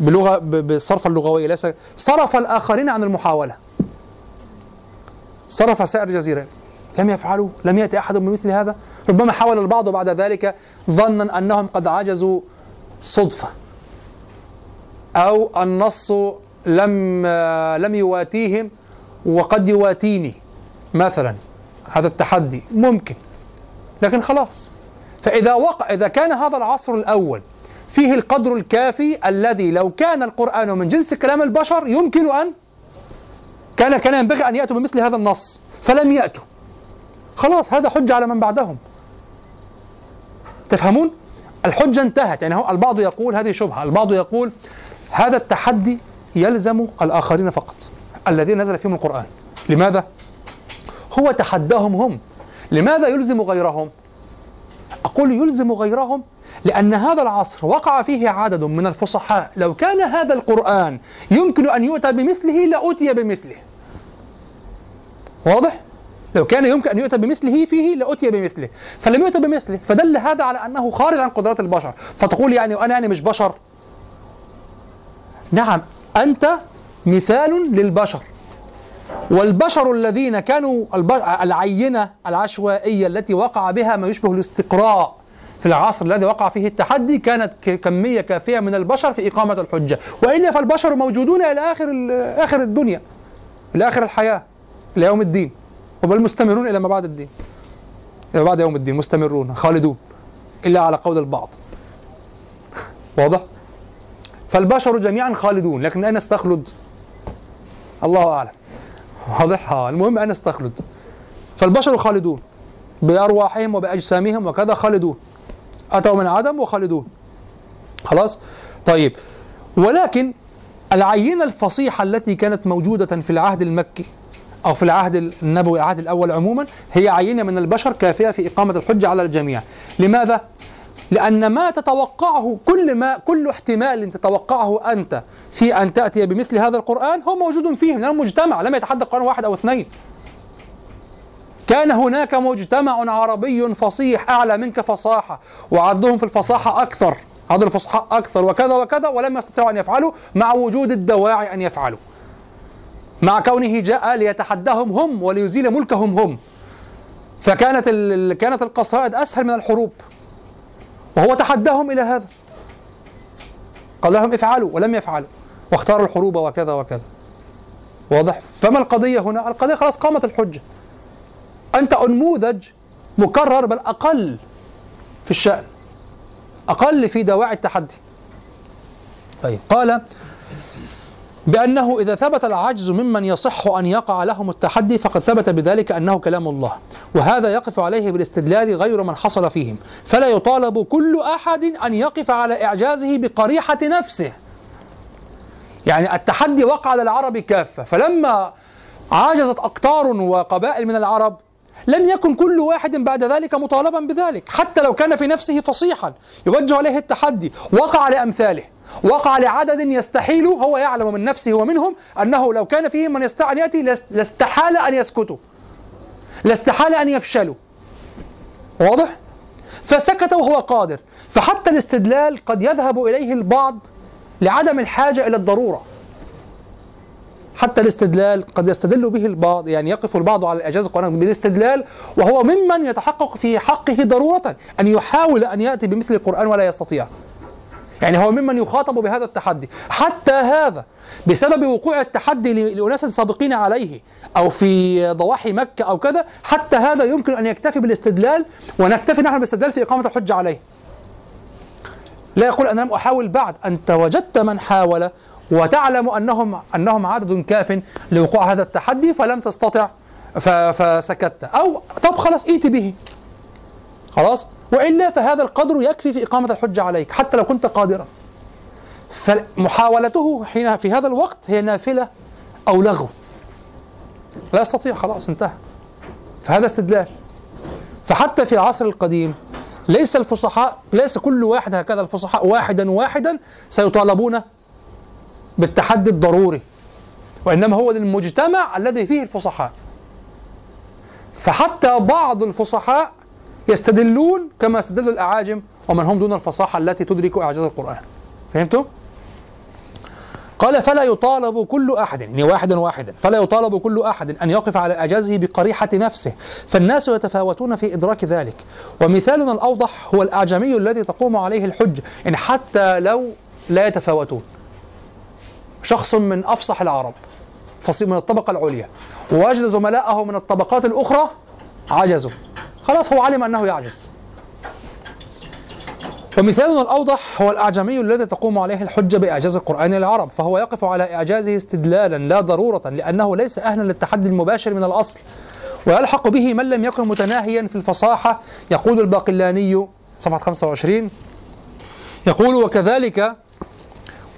بلغة ب- بالصرف اللغوية ليس صرف الآخرين عن المحاولة. صرف سائر الجزيرة. لم يفعلوا لم يأتي أحد بمثل هذا. ربما حاول البعض بعد ذلك ظنا أنهم قد عجزوا صدفة. أو النص لم لم يواتيهم وقد يواتيني مثلا هذا التحدي ممكن لكن خلاص. فإذا وقع إذا كان هذا العصر الأول فيه القدر الكافي الذي لو كان القرآن من جنس كلام البشر يمكن أن كان كان ينبغي أن يأتوا بمثل هذا النص فلم يأتوا. خلاص هذا حجة على من بعدهم. تفهمون؟ الحجة انتهت. يعني هو البعض يقول هذه شبهة البعض يقول هذا التحدي يلزم الآخرين فقط. الذين نزل فيهم القرآن. لماذا؟ هو تحداهم هم. لماذا يلزم غيرهم؟ أقول يلزم غيرهم لأن هذا العصر وقع فيه عدد من الفصحاء. لو كان هذا القرآن يمكن أن يؤتى بمثله لأتي بمثله. واضح؟ لو كان يمكن أن يؤتى بمثله فيه لأتي بمثله. فلم يؤتى بمثله فدل هذا على أنه خارج عن قدرات البشر. فتقول يعني أنا يعني مش بشر؟ نعم أنت مثال للبشر. والبشر الذين كانوا العينة العشوائية التي وقع بها ما يشبه الاستقراء في العصر الذي وقع فيه التحدي كانت كمية كافية من البشر في إقامة الحجة. وإلا فالبشر موجودون إلى آخر آخر الدنيا إلى آخر الحياة إلى يوم الدين. وبل مستمرون إلى ما بعد الدين. إلى بعد يوم الدين مستمرون خالدون إلا على قول البعض. [LAUGHS] واضح؟ فالبشر جميعا خالدون لكن أين استخلد؟ الله أعلم واضح؟ ها المهم أين استخلد؟ فالبشر خالدون بأرواحهم وبأجسامهم وكذا خالدون أتوا من عدم وخالدون خلاص؟ طيب ولكن العينة الفصيحة التي كانت موجودة في العهد المكي أو في العهد النبوي العهد الأول عموما هي عينة من البشر كافية في إقامة الحجة على الجميع لماذا؟ لأن ما تتوقعه كل ما كل احتمال تتوقعه أنت في أن تأتي بمثل هذا القرآن هو موجود فيهم لأنه مجتمع لم يتحدى القرآن واحد أو اثنين. كان هناك مجتمع عربي فصيح أعلى منك فصاحة وعدهم في الفصاحة أكثر عدد الفصحاء أكثر وكذا وكذا ولم يستطيعوا أن يفعلوا مع وجود الدواعي أن يفعلوا. مع كونه جاء ليتحداهم هم وليزيل ملكهم هم. فكانت. كانت القصائد أسهل من الحروب. وهو تحداهم إلى هذا. قال لهم افعلوا ولم يفعلوا. واختاروا الحروب وكذا وكذا. واضح؟ فما القضية هنا؟ القضية خلاص قامت الحجة. أنت أنموذج مكرر بل أقل في الشأن. أقل في دواعي التحدي. طيب. قال بأنه إذا ثبت العجز ممن يصح أن يقع لهم التحدي فقد ثبت بذلك أنه كلام الله وهذا يقف عليه بالاستدلال غير من حصل فيهم فلا يطالب كل أحد أن يقف على إعجازه بقريحة نفسه. يعني التحدي وقع على العرب كافة فلما عاجزت أقطار وقبائل من العرب لم يكن كل واحد بعد ذلك مطالبا بذلك حتى لو كان في نفسه فصيحا يوجه عليه التحدي وقع لأمثاله. وقع لعدد يستحيل هو يعلم من نفسه ومنهم أنه لو كان فيهم من يستطيع أن يأتي لاس- لاستحال أن يسكتوا لاستحال أن يفشلوا واضح؟ فسكت وهو قادر فحتى الاستدلال قد يذهب إليه البعض لعدم الحاجة إلى الضرورة حتى الاستدلال قد يستدل به البعض يعني يقف البعض على الإعجاز القرآن بالاستدلال وهو ممن يتحقق في حقه ضرورة أن يحاول أن يأتي بمثل القرآن ولا يستطيع. يعني هو ممن يخاطب بهذا التحدي، حتى هذا بسبب وقوع التحدي ل- لأناس سابقين عليه أو في ضواحي مكة أو كذا، حتى هذا يمكن أن يكتفي بالاستدلال ونكتفي نحن بالاستدلال في إقامة الحجة عليه. لا يقول أنا لم أحاول بعد، أنت وجدت من حاول وتعلم انهم أنهم عدد كاف لوقوع هذا التحدي فلم تستطع فسكت. أو طب خلاص ائت به. خلاص؟ وإلا فهذا القدر يكفي في إقامة الحجة عليك حتى لو كنت قادرا. فمحاولته حين في هذا الوقت هي نافلة أو لغو. لا يستطيع خلاص انتهى. فهذا استدلال. فحتى في العصر القديم ليس الفصحاء ليس كل واحد هكذا الفصحاء واحدا واحدا سيطالبون بالتحدي الضروري وإنما هو المجتمع الذي فيه الفصحاء. فحتى بعض الفصحاء يستدلون كما يستدل الأعاجم ومن هم دون الفصاحة التي تدرك إعجاز القرآن. فهمتم؟ قال فلا يطالب كل أحد يعني واحدا واحدا فلا يطالب كل أحد أن يقف على إعجازه بقريحة نفسه. فالناس يتفاوتون في إدراك ذلك. ومثالنا الأوضح هو الأعجمي الذي تقوم عليه الحجة إن حتى لو لا يتفاوتون. شخص من أفصح العرب فصيل من الطبقة العليا ووجد زملائه من الطبقات الأخرى عجزوا. خلاص هو علم أنه يعجز. ومثالنا الأوضح هو الأعجمي الذي تقوم عليه الحجة بإعجاز القرآن للعرب فهو يقف على إعجازه استدلالا لا ضرورة لأنه ليس أهلا للتحدي المباشر من الأصل. ويلحق به من لم يكن متناهيا في الفصاحة يقول الباقلاني صفحة 25 يقول وكذلك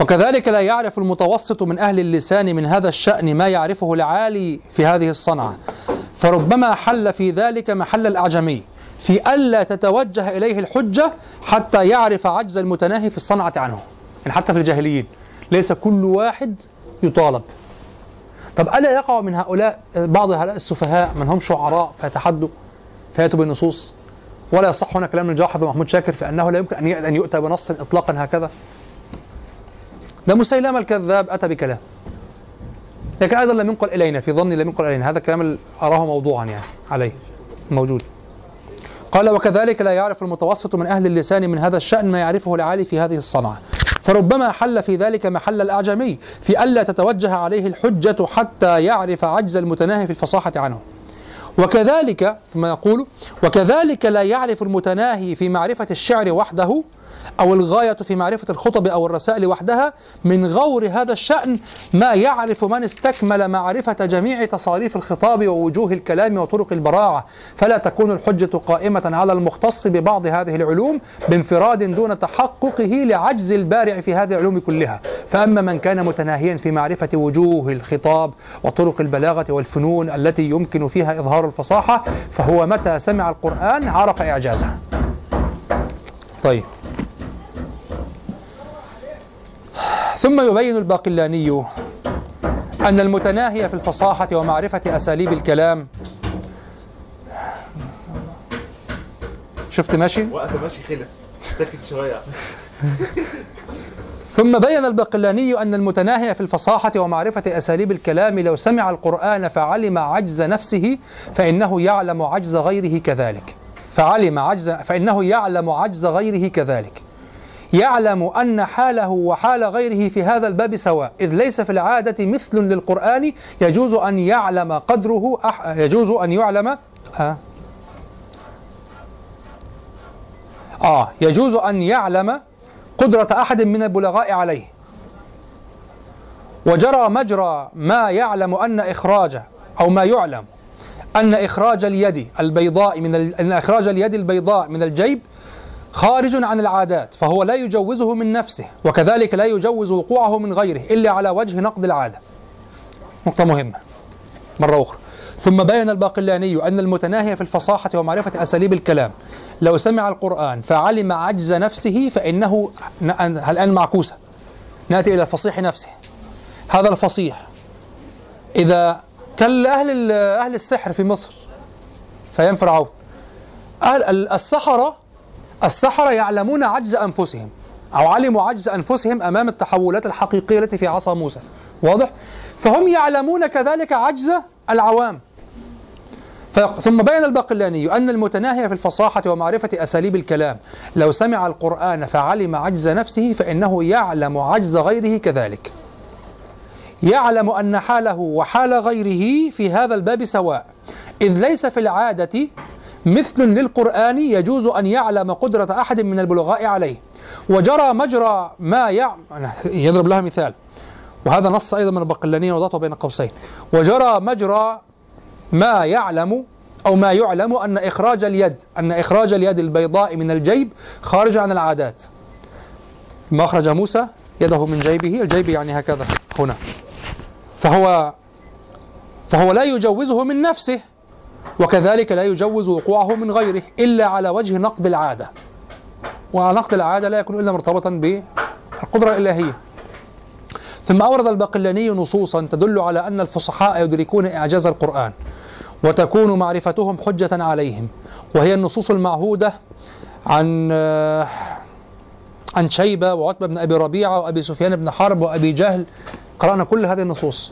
وكذلك لا يعرف المتوسط من أهل اللسان من هذا الشأن ما يعرفه العالي في هذه الصنعة. فربما حل في ذلك محل الأعجمي في ألا تتوجه إليه الحجة حتى يعرف عجز المتناهي في الصنعة عنه. يعني حتى في الجاهليين ليس كل واحد يطالب. طب ألا يقع من هؤلاء بعض هؤلاء السفهاء من هم شعراء فيتحدوا فيأتوا بالنصوص؟ ولا يصح هنا كلام الجاحظ ومحمود شاكر في أنه لا يمكن أن يؤتى بنص إطلاقا هكذا؟ ده مسيلمة الكذاب أتى بكلام. لكن أيضا لم ينقل إلينا في ظني لم ينقل إلينا. هذا الكلام أراه موضوعا يعني عليه موجود. قال وكذلك لا يعرف المتوسط من أهل اللسان من هذا الشأن ما يعرفه العالي في هذه الصنعة. فربما حل في ذلك محل الأعجمي في ألا تتوجه عليه الحجة حتى يعرف عجز المتناهي في الفصاحة عنه. وكذلك ثم يقول وكذلك لا يعرف المتناهي في معرفة الشعر وحده أو الغاية في معرفة الخطب أو الرسائل وحدها من غور هذا الشأن ما يعرف من استكمل معرفة جميع تصاريف الخطاب ووجوه الكلام وطرق البراعة. فلا تكون الحجة قائمة على المختص ببعض هذه العلوم بانفراد دون تحققه لعجز البارع في هذه العلوم كلها. فأما من كان متناهيا في معرفة وجوه الخطاب وطرق البلاغة والفنون التي يمكن فيها إظهار الفصاحة فهو متى سمع القرآن عرف إعجازه طيب. ثم يبين الباقلاني أن المتناهي في الفصاحة ومعرفة أساليب الكلام. شفت ماشي؟ وقت ماشي خلص. سكت شوية. [LAUGHS] ثم بين الباقلاني أن المتناهي في الفصاحة ومعرفة أساليب الكلام لو سمع القرآن فعلم عجز نفسه فإنه يعلم عجز غيره كذلك. فعلم عجز فإنه يعلم عجز غيره كذلك. يعلم أن حاله وحال غيره في هذا الباب سواء إذ ليس في العادة مثل للقرآن يجوز أن يعلم قدره أح... يجوز أن يعلم آه. آه يجوز أن يعلم قدرة أحد من البلغاء عليه وجرى مجرى ما يعلم أن إخراج أو ما يعلم أن إخراج اليد البيضاء من ال... أن إخراج اليد البيضاء من الجيب خارج عن العادات فهو لا يجوزه من نفسه وكذلك لا يجوز وقوعه من غيره إلا على وجه نقد العادة. نقطة مهمة. مرة أخرى. ثم بين الباقلاني أن المتناهي في الفصاحة ومعرفة أساليب الكلام. لو سمع القرآن فعلم عجز نفسه فإنه الآن معكوسة. نأتي إلى الفصيح نفسه. هذا الفصيح. إذا كان أهل أهل السحر في مصر فيم فرعون أهل السحرة السحرة يعلمون عجز أنفسهم أو علموا عجز أنفسهم أمام التحولات الحقيقية التي في عصا موسى. واضح؟ فهم يعلمون كذلك عجز العوام. ثم بين الباقلاني أن المتناهي في الفصاحة ومعرفة أساليب الكلام لو سمع القرآن فعلم عجز نفسه فإنه يعلم عجز غيره كذلك. يعلم أن حاله وحال غيره في هذا الباب سواء إذ ليس في العادة مثل للقرآن يجوز أن يعلم قدرة أحد من البلغاء عليه. وجرى مجرى ما يعلم يضرب لها مثال. وهذا نص أيضا من البقلانية وضعته بين قوسين. وجرى مجرى ما يعلم أو ما يعلم أن إخراج اليد أن إخراج اليد البيضاء من الجيب خارج عن العادات. ما أخرج موسى يده من جيبه الجيب يعني هكذا هنا. فهو فهو لا يجوزه من نفسه. وكذلك لا يجوز وقوعه من غيره إلا على وجه نقد العادة. ونقد العادة لا يكون إلا مرتبطا بالقدرة الإلهية. ثم أورد الباقلاني نصوصا تدل على أن الفصحاء يدركون إعجاز القرآن وتكون معرفتهم حجة عليهم. وهي النصوص المعهودة عن عن شيبة وعتبة بن أبي ربيعة وأبي سفيان بن حرب وأبي جهل. قرأنا كل هذه النصوص.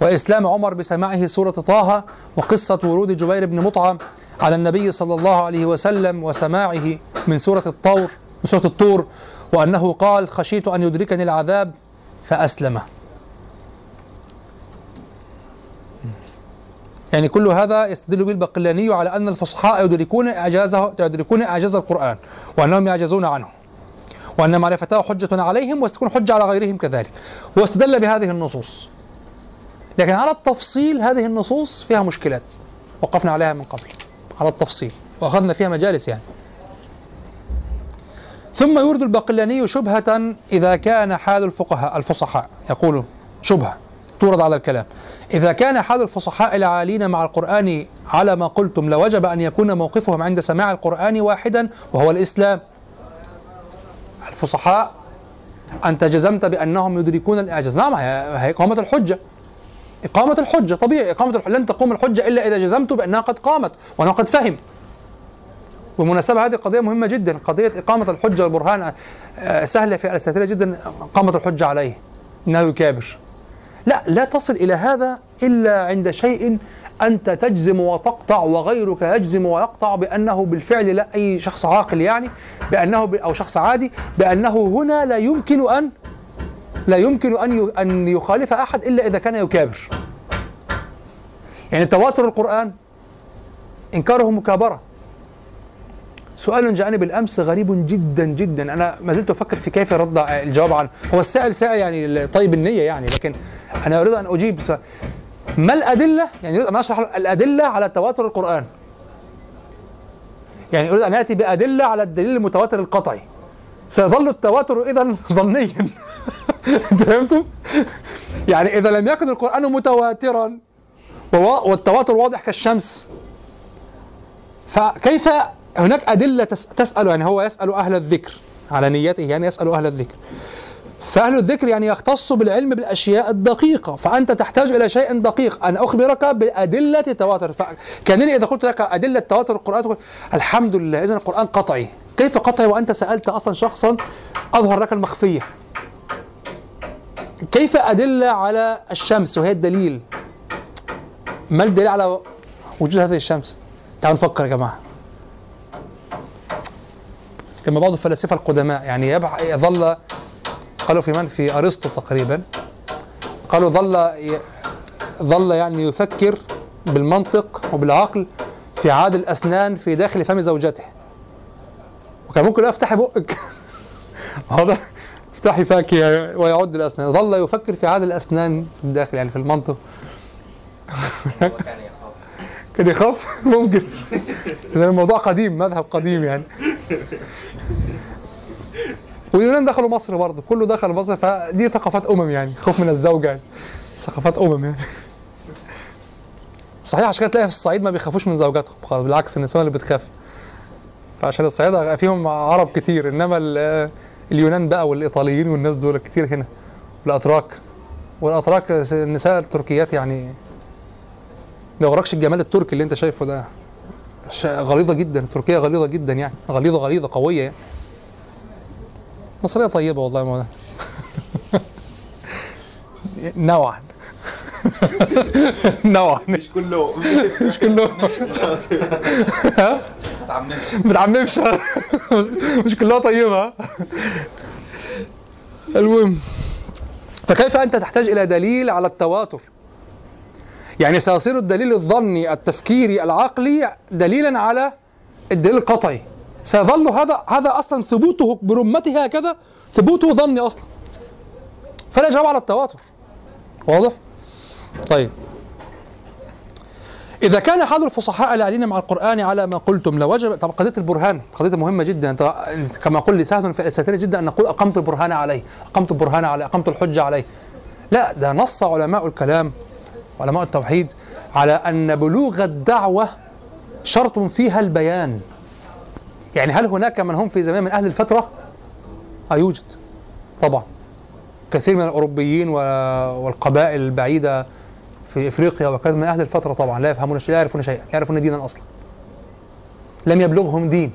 وإسلام عمر بسماعه سورة طه وقصة ورود جبير بن مطعم على النبي صلى الله عليه وسلم وسماعه من سورة الطور من سورة الطور وأنه قال خشيت أن يدركني العذاب فأسلم. يعني كل هذا يستدل به البقلاني على أن الفصحاء يدركون إعجازه يدركون إعجاز القرآن وأنهم يعجزون عنه وأن معرفته حجة عليهم وستكون حجة على غيرهم كذلك. واستدل بهذه النصوص. لكن على التفصيل هذه النصوص فيها مشكلات. وقفنا عليها من قبل. على التفصيل. وأخذنا فيها مجالس يعني. ثم يورد الباقلاني شبهة إذا كان حال الفقهاء الفصحاء. يقول شبهة. تورد على الكلام. إذا كان حال الفصحاء العالين مع القرآن على ما قلتم لوجب أن يكون موقفهم عند سماع القرآن واحدا وهو الإسلام. الفصحاء أنت جزمت بأنهم يدركون الإعجاز. نعم هي إقامة الحجة. إقامة الحجة طبيعي إقامة الحجة لن تقوم الحجة إلا إذا جزمت بأنها قد قامت وأنه قد فهم. بالمناسبة هذه قضية مهمة جدا قضية إقامة الحجة والبرهان آه، سهلة في الأساتذة جدا إقامة الحجة عليه إنه يكابر. لا لا تصل إلى هذا إلا عند شيء أنت تجزم وتقطع وغيرك يجزم ويقطع بأنه بالفعل لا أي شخص عاقل يعني بأنه أو شخص عادي بأنه هنا لا يمكن أن لا يمكن أن أن يخالف أحد إلا إذا كان يكابر. يعني تواتر القرآن إنكاره مكابرة. سؤال جاءني بالامس غريب جدا جدا. أنا ما زلت أفكر في كيف رد الجواب عنه. هو السائل سائل يعني طيب النية يعني لكن أنا أريد أن أجيب سؤال. ما الأدلة؟ يعني أريد أن أشرح الأدلة على تواتر القرآن. يعني أريد أن آتي بأدلة على الدليل المتواتر القطعي. سيظل التواتر إذا ظنيا [LAUGHS] انت فهمتم؟ يعني إذا لم يكن القرآن متواترا والتواتر واضح كالشمس فكيف هناك أدلة تسأل يعني هو يسأل أهل الذكر على نيته يعني يسأل أهل الذكر فأهل الذكر يعني يختص بالعلم بالأشياء الدقيقة فأنت تحتاج إلى شيء دقيق. أن أخبرك بأدلة التواتر فكأنني إذا قلت لك أدلة تواتر القرآن تقول الحمد لله إذا القرآن قطعي. كيف قطعي وأنت سألت أصلا شخصا أظهر لك المخفية؟ كيف أدلة على الشمس وهي الدليل؟ ما الدليل على وجود هذه الشمس؟ تعالوا نفكر يا جماعة. كما بعض الفلاسفة القدماء يعني يظل قالوا في من؟ في أرسطو تقريبا. قالوا ظل ظل يعني يفكر بالمنطق وبالعقل في عاد الأسنان في داخل فم زوجته. وكان ممكن افتحي بقك. [LAUGHS] هذا افتحي فاك ويعد الاسنان ظل يفكر في عاد الأسنان في الداخل يعني في المنطق. [LAUGHS] كان يخاف. [LAUGHS] ممكن. اذا الموضوع قديم مذهب قديم يعني. واليونان دخلوا مصر برضه. كله دخل مصر فدي ثقافات أمم يعني خوف من الزوجه يعني. ثقافات أمم يعني. [LAUGHS] صحيح عشان كده تلاقي في الصعيد ما بيخافوش من زوجاتهم خالص بالعكس النسوان اللي بتخاف. فعشان الصعيد فيهم عرب كتير إنما اليونان بقى والإيطاليين والناس دول كتير هنا. والأتراك. والأتراك النساء التركيات يعني ما يغرقش الجمال التركي اللي أنت شايفه ده. غليظة جدا تركيا غليظة جدا يعني غليظة غليظة قوية يعني. مصرية طيبة والله ما نوعا. [LAUGHS] نوعا. مش كله. مش كله. ما تعممش ما تعممش مش كلها طيبة. المهم فكيف أنت تحتاج إلى دليل على التواتر؟ يعني سيصير الدليل الظني التفكيري العقلي دليلا على الدليل القطعي. سيظل هذا هذا أصلا ثبوته برمته هكذا ثبوته ظني أصلا. فلا جواب على التواتر. واضح؟ طيب. إذا كان حال الفصحاء العالين مع القرآن على ما قلتم لوجب طب قضية البرهان قضية مهمة جدا. كما قل لي سهل في سهل جدا أن نقول أقمت البرهان عليه أقمت البرهان عليه أقمت الحجة عليه. لا ده نص علماء الكلام علماء التوحيد على أن بلوغ الدعوة شرط فيها البيان. يعني هل هناك من هم في زمان من أهل الفترة؟ آه يوجد طبعا. كثير من الأوروبيين والقبائل البعيدة في إفريقيا وكذا من أهل الفترة طبعا لا يفهمون شيئا لا يعرفون شيئا يعرفون دينا أصلا. لم يبلغهم دين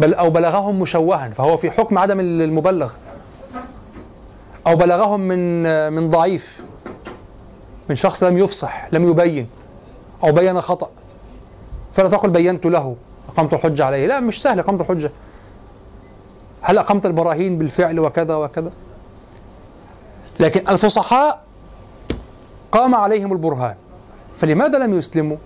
بل أو بلغهم مشوها فهو في حكم عدم المبلغ. أو بلغهم من من ضعيف من شخص لم يفصح لم يبين أو بين خطأ. فلا تقل بينت له. أقمت الحجة عليه. لا مش سهل أقمت الحجة. هل أقمت البراهين بالفعل وكذا وكذا؟ لكن الفصحاء قام عليهم البرهان. فلماذا لم يسلموا؟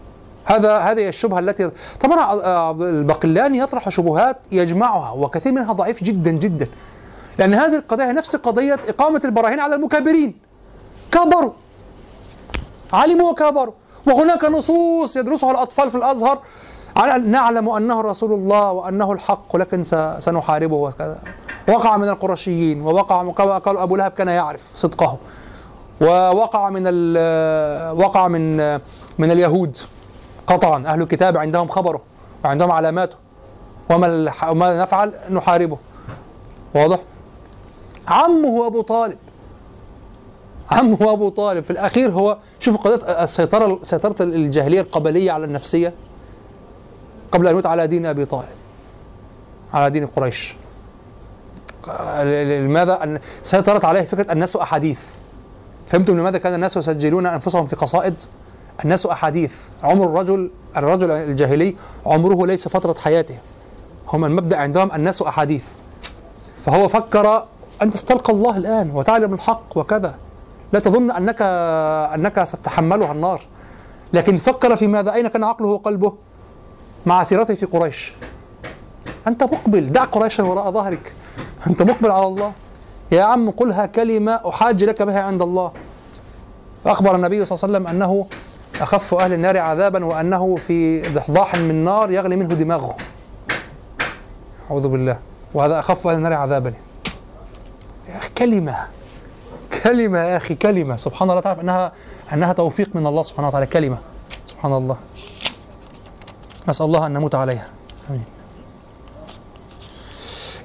هذا هذه الشبهة التي طبعا البقلاني يطرح شبهات يجمعها وكثير منها ضعيف جدا جدا. لأن هذه القضية نفس قضية إقامة البراهين على المكابرين. كبروا. علموا وكبروا. وهناك نصوص يدرسها الأطفال في الأزهر نعلم أنه رسول الله وأنه الحق ولكن س- سنحاربه وكذا. وقع من القرشيين ووقع كما قال أبو لهب كان يعرف صدقه ووقع من وقع من من اليهود قطعا. أهل الكتاب عندهم خبره وعندهم علاماته. وما وما نفعل؟ نحاربه. واضح؟ عمه أبو طالب. عمه أبو طالب في الأخير هو شوف قضية السيطرة سيطرة الجاهلية القبلية على النفسية. قبل أن يموت على دين أبي طالب على دين قريش. لماذا أن سيطرت عليه فكرة الناس أحاديث. فهمتم لماذا كان الناس يسجلون أنفسهم في قصائد؟ الناس أحاديث. عمر الرجل الرجل الجاهلي عمره ليس فترة حياته. هم المبدأ عندهم الناس أحاديث. فهو فكر أن تستلقى الله الآن وتعلم الحق وكذا. لا تظن انك أنك ستتحملها النار. لكن فكر في ماذا؟ أين كان عقله وقلبه؟ مع سيرته في قريش. أنت مقبل دع قريشا وراء ظهرك. أنت مقبل على الله. يا عم قلها كلمة أحاج لك بها عند الله. فأخبر النبي صلى الله عليه وسلم أنه أخف أهل النار عذابا وأنه في ضحضاح من نار يغلي منه دماغه. أعوذ بالله. وهذا أخف أهل النار عذابا. يا أخي كلمة. كلمة يا أخي كلمة. سبحان الله تعرف أنها أنها توفيق من الله سبحانه وتعالى. كلمة. سبحان الله. نسأل الله أن نموت عليها. آمين.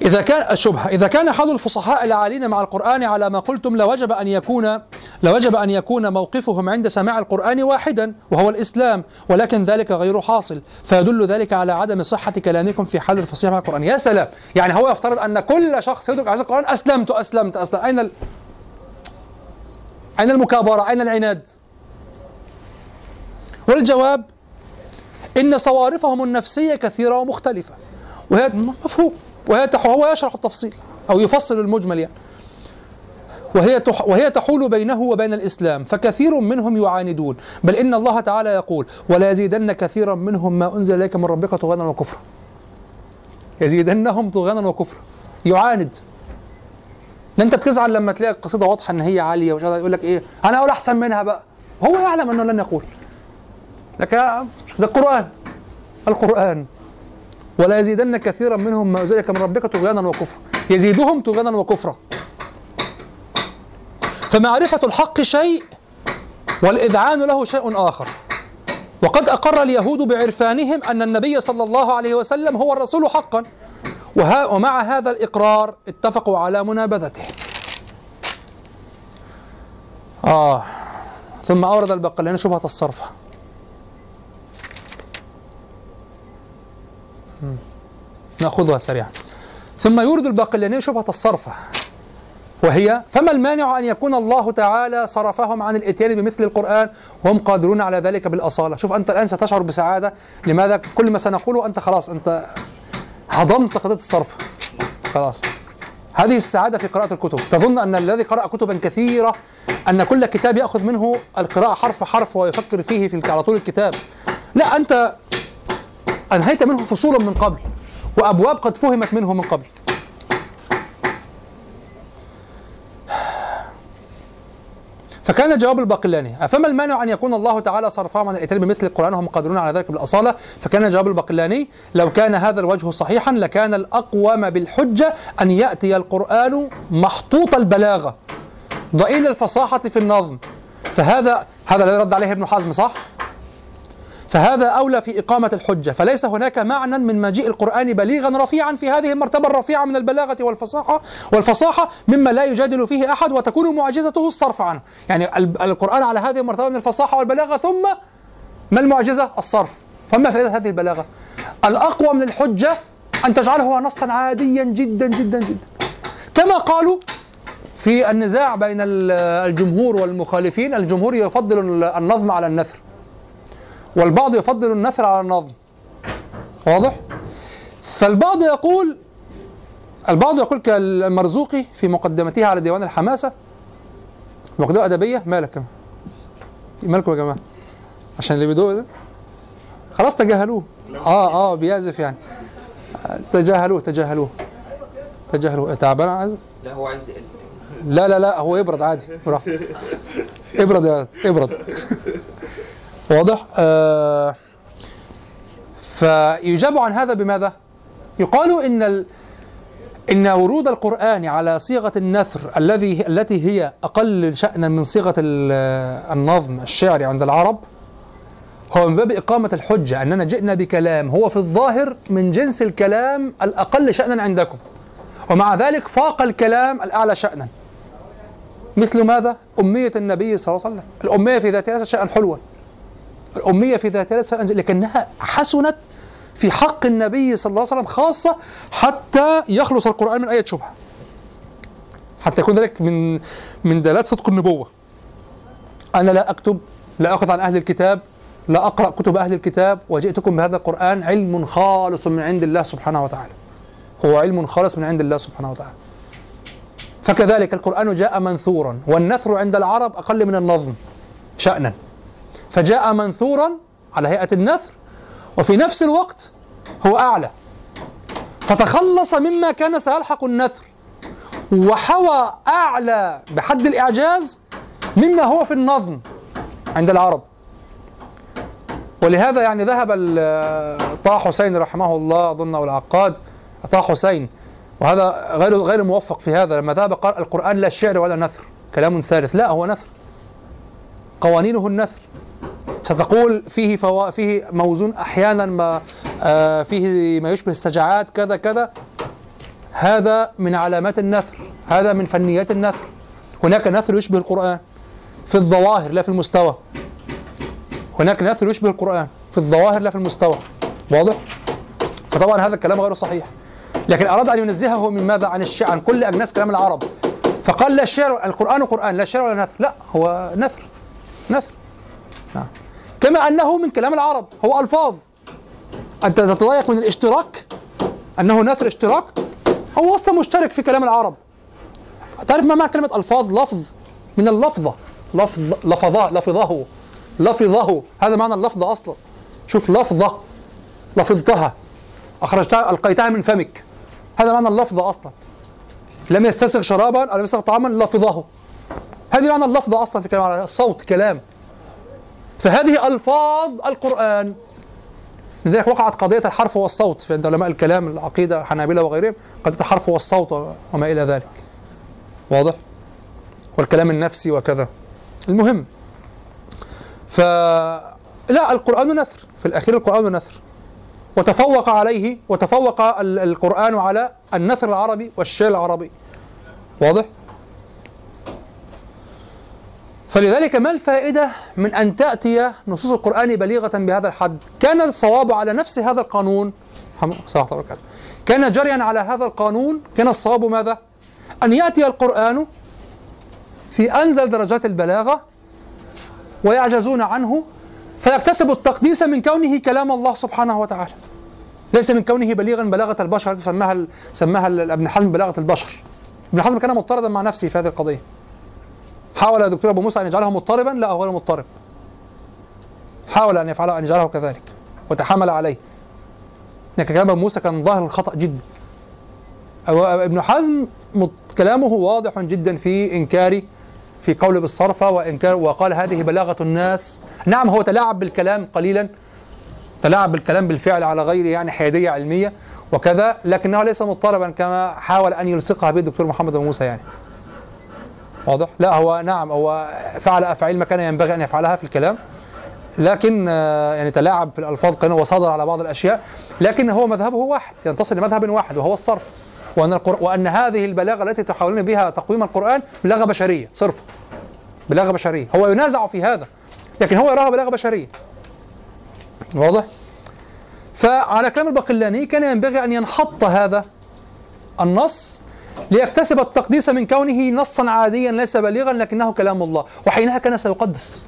إذا كان الشبهة إذا كان حال الفصحاء العالين مع القرآن على ما قلتم لوجب أن يكون لوجب أن يكون موقفهم عند سماع القرآن واحدا وهو الإسلام ولكن ذلك غير حاصل. فيدل ذلك على عدم صحة كلامكم في حال الفصيح مع القرآن. يا سلام! يعني هو يفترض أن كل شخص يدرك على القرآن أسلمت أسلمت أسلمت. أين ال... أين المكابرة؟ أين العناد؟ والجواب إن صوارفهم النفسية كثيرة ومختلفة. وهي مفهوم. وهي. هو يشرح التفصيل أو يفصل المجمل يعني. وهي تح... وهي تحول بينه وبين الإسلام فكثير منهم يعاندون. بل إن الله تعالى يقول ولا يزيدن كثيرا منهم ما أنزل إليك من ربك طغيانا وكفرا. يزيدنهم طغيانا وكفرا. يعاند. ده أنت بتزعل لما تلاقي القصيدة واضحة إن هي عالية ومش عارف يقول لك إيه أنا أقول أحسن منها بقى. هو يعلم أنه لن يقول. لكن ده القران القرآن. ولا يزيدن كثيرا منهم ما أنزل من ربك طغيانا وكفرا. يزيدهم طغيانا وكفرا. فمعرفة الحق شيء والإذعان له شيء آخر. وقد أقر اليهود بعرفانهم أن النبي صلى الله عليه وسلم هو الرسول حقا. وها ومع هذا الإقرار اتفقوا على منابذته. آه. ثم أورد البقلاني شبهة الصرف نأخذها سريعا. ثم يورد الباقلاني شبهة الصرفة وهي فما المانع أن يكون الله تعالى صرفهم عن الإتيان بمثل القرآن وهم قادرون على ذلك بالأصالة؟ شوف أنت الآن ستشعر بسعادة. لماذا؟ كل ما سنقوله أنت خلاص أنت هضمت قضية الصرف. خلاص. هذه السعادة في قراءة الكتب. تظن أن الذي قرأ كتبا كثيرة أن كل كتاب يأخذ منه القراءة حرف حرف ويفكر فيه في على طول الكتاب. لا أنت أنهيت منه فصولا من قبل وأبواب قد فهمت منه من قبل. فكان جواب الباقلاني فما المانع أن يكون الله تعالى صرفهم عن الإتيان بمثل القرآن وهم قادرون على ذلك بالأصالة؟ فكان جواب الباقلاني لو كان هذا الوجه صحيحا لكان الأقوم بالحجة أن يأتي القرآن محطوط البلاغة ضئيل الفصاحة في النظم. فهذا هذا الذي رد عليه ابن حزم صح؟ فهذا أولى في إقامة الحجة. فليس هناك معنى من مجيء القرآن بليغا رفيعا في هذه المرتبة الرفيعة من البلاغة والفصاحة والفصاحة مما لا يجادل فيه أحد وتكون معجزته الصرف عنه يعني ال- القرآن على هذه المرتبة من الفصاحة والبلاغة ثم ما المعجزة؟ الصرف. فما فائدة هذه البلاغة؟ الأقوى من الحجة أن تجعله نصا عاديا جدا جدا جدا. كما قالوا في النزاع بين ال- الجمهور والمخالفين الجمهور يفضل النظم على النثر. والبعض يفضل النثر على النظم. واضح؟ فالبعض يقول البعض يقول كالمرزوقي في مقدمته على ديوان الحماسة مقدمة أدبية مالك مالكم يا جماعة؟ عشان اللي بيدوق ده؟ خلاص تجاهلوه. آه آه بيعزف يعني. تجاهلوه تجاهلوه. تجاهلوه. تعبان عايز لا هو عايز لا لا لا هو يبرد عادي براحته. ابرد يا ولد ابرد واضح. آه فيجاب عن هذا بماذا؟ يقال إن ال... إن ورود القرآن على صيغة النثر الذي التي هي أقل شأنا من صيغة ال- النظم الشعري عند العرب هو من باب إقامة الحجة أننا جئنا بكلام هو في الظاهر من جنس الكلام الأقل شأنا عندكم ومع ذلك فاق الكلام الأعلى شأنا. مثل ماذا؟ أمية النبي صلى الله عليه وسلم الأمية في ذاتها ليست شيئا حلوا الأمية في شيئا لكنها حسنت في حق النبي صلى الله عليه وسلم خاصة حتى يخلص القرآن من أي شبهة. حتى يكون ذلك من من دلالات صدق النبوة. أنا لا أكتب لا أخذ عن أهل الكتاب لا أقرأ كتب أهل الكتاب وجئتكم بهذا القرآن علم خالص من عند الله سبحانه وتعالى. هو علم خالص من عند الله سبحانه وتعالى. فكذلك القرآن جاء منثورا والنثر عند العرب أقل من النظم شأنا. فجاء منثورا على هيئة النثر وفي نفس الوقت هو أعلى. فتخلص مما كان سيلحق النثر وحوى أعلى بحد الإعجاز مما هو في النظم عند العرب. ولهذا يعني ذهب طه حسين رحمه الله أو العقاد. طه حسين وهذا غير غير موفق في هذا. لما ذهب قال القرآن لا شعر ولا نثر كلام ثالث. لا هو نثر. قوانينه النثر. ستقول فيه فوا فيه موزون أحيانا ما آه فيه ما يشبه السجعات كذا كذا. هذا من علامات النثر هذا من فنيات النثر هناك نثر يشبه القرآن في الظواهر لا في المستوى. هناك نثر يشبه القرآن في الظواهر لا في المستوى. واضح؟ فطبعا هذا الكلام غير صحيح. لكن أراد أن ينزهه من ماذا؟ عن الشعر عن كل أجناس كلام العرب. فقال لا الشعر القرآن قرآن لا شعر ولا نثر. لا هو نثر نثر. نعم. كما أنه من كلام العرب هو ألفاظ. أنت تتضايق من الاشتراك؟ أنه نثر اشتراك هو أصلا مشترك في كلام العرب. تعرف ما معنى كلمة ألفاظ؟ لفظ. من اللفظة. لفظ لفظه لفظه. لفظه. هذا معنى اللفظة أصلا. شوف لفظة. لفظتها. أخرجتها ألقيتها من فمك. هذا معنى اللفظة أصلا. لم يستسغ شرابا أو لم يستسغ طعاما لفظه. هذه معنى اللفظة أصلا في كلام. الصوت كلام. فهذه ألفاظ القرآن. لذلك وقعت قضية الحرف والصوت. في عند علماء الكلام العقيدة حنابلة وغيرهم قضية الحرف والصوت وما إلى ذلك. واضح؟ والكلام النفسي وكذا. المهم ف لا القرآن نثر. في الأخير القرآن نثر. وتفوق عليه وتفوق ال- القرآن على النثر العربي والشعر العربي. واضح؟ فلذلك ما الفائدة من أن تأتي نصوص القرآن بليغة بهذا الحد؟ كان الصواب على نفس هذا القانون. كان جريا على هذا القانون كان الصواب ماذا؟ أن يأتي القرآن في أنزل درجات البلاغة ويعجزون عنه فيكتسب التقديس من كونه كلام الله سبحانه وتعالى. ليس من كونه بليغا بلاغة البشر سماها سماها ابن حزم بلاغة البشر. ابن حزم كان مضطردا مع نفسه في هذه القضية. حاول الدكتور أبو موسى أن يجعله مضطربا لا هو غير مضطرب. حاول أن يفعله أن يجعله كذلك وتحامل عليه. لكن كلام أبو موسى كان ظاهر الخطا جدا. ابن حزم كلامه واضح جدا في إنكار في قول بالصرفة وإن كان وقال هذه بلاغة الناس. نعم هو تلاعب بالكلام قليلا تلاعب بالكلام بالفعل على غير يعني حيادية علمية وكذا لكنه ليس مضطربا كما حاول أن يلصقها به الدكتور محمد بن موسى يعني. واضح؟ لا هو نعم هو فعل أفعال ما كان ينبغي أن يفعلها في الكلام لكن آه، يعني تلاعب في الألفاظ قليلا وصادر على بعض الأشياء لكن هو مذهبه واحد ينتصر لمذهب واحد وهو الصرف وأن, القر... وأن هذه البلاغة التي تحاولون بها تقويم القرآن بلاغة بشرية صرف بلاغة بشرية هو ينازع في هذا لكن هو يراها بلاغة بشرية واضح؟ فعلى كلام الباقلاني كان ينبغي أن ينحط هذا النص ليكتسب التقديس من كونه نصا عاديا ليس بليغا لكنه كلام الله. وحينها كان سيقدس.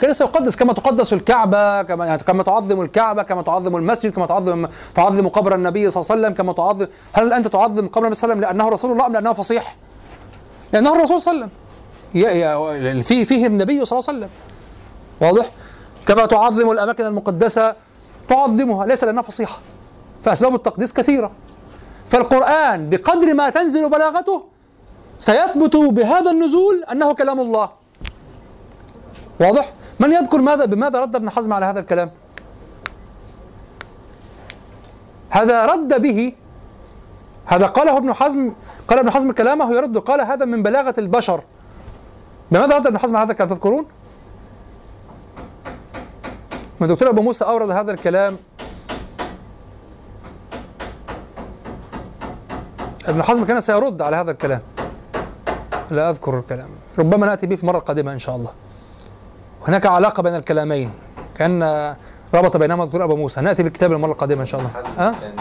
كان سيقدس كما تقدس الكعبة كما يعني كما تعظم الكعبة كما تعظم المسجد كما تعظم تعظم قبر النبي صلى الله عليه وسلم كما تعظم هل أنت تعظم قبر النبي صلى الله عليه وسلم لأنه رسول الله أم لأنه فصيح؟ لأنه الرسول صلى الله عليه وسلم. فيه فيه النبي صلى الله عليه وسلم. واضح؟ كما تعظم الأماكن المقدسة تعظمها ليس لأنها فصيحة. فأسباب التقديس كثيرة. فالقرآن بقدر ما تنزل بلاغته سيثبت بهذا النزول أنه كلام الله واضح؟ من يذكر ماذا بماذا رد ابن حزم على هذا الكلام؟ هذا رد به هذا قاله ابن حزم قال ابن حزم كلامه يرد قال هذا من بلاغة البشر بماذا رد ابن حزم على هذا الكلام تذكرون؟ الدكتور أبو موسى أورد هذا الكلام ابن حزم كان سيرد على هذا الكلام. لا أذكر الكلام. ربما نأتي به في مرة قادمة إن شاء الله. هناك علاقة بين الكلامين. كأن ربط بينهما الدكتور أبو موسى. نأتي بالكتاب المرة القادمة إن شاء الله. ها؟ كان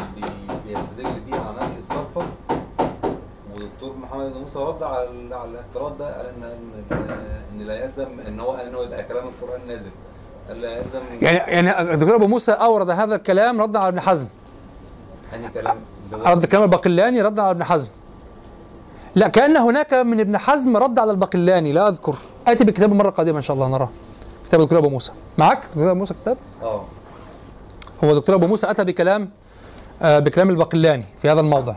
بيستدل بيه على نفي الصرفة. والدكتور محمد موسى رد على على الاعتراض ده قال ان ان إن لا يلزم إن هو إن هو يبقى كلام القرآن نازل. لا يلزم يعني يعني الدكتور أبو موسى أورد هذا الكلام ردا على ابن حزم. رد كلام الباقلاني ردا على ابن حزم. لا كأن هناك من ابن حزم رد على الباقلاني لا أذكر. آتي بالكتاب المره القادمه إن شاء الله نراه. كتاب الدكتور أبو موسى. معك دكتور أبو موسى كتاب؟ آه. هو دكتور أبو موسى أتى بكلام آه بكلام الباقلاني في هذا الموضع.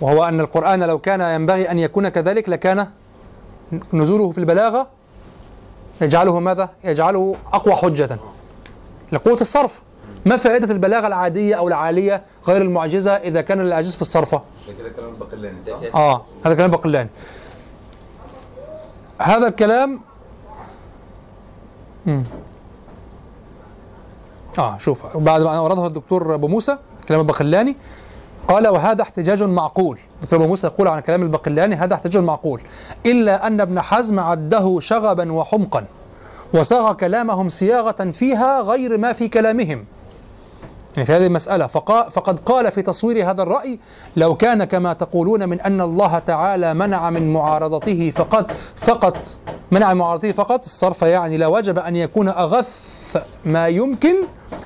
وهو أن القرآن لو كان ينبغي أن يكون كذلك لكان نزوله في البلاغة يجعله ماذا؟ يجعله أقوى حجة. لقوة الصرف. ما فائدة البلاغة العادية أو العالية غير المعجزة إذا كان العاجز في الصرفة؟ ده كده كلام صح؟ آه هذا كلام بقلاني هذا الكلام مم. آه شوف بعد ما أورده الدكتور أبو موسى كلام البقلاني قال وهذا احتجاج معقول الدكتور أبو موسى يقول عن كلام البقلاني هذا احتجاج معقول إلا أن ابن حزم عده شغبا وحمقا وصاغ كلامهم صياغة فيها غير ما في كلامهم يعني في هذه المسألة. فقد قال في تصوير هذا الرأي لو كان كما تقولون من أن الله تعالى منع من معارضته فقط فقط منع من معارضته فقط الصرف يعني لوجب أن يكون أغث ما يمكن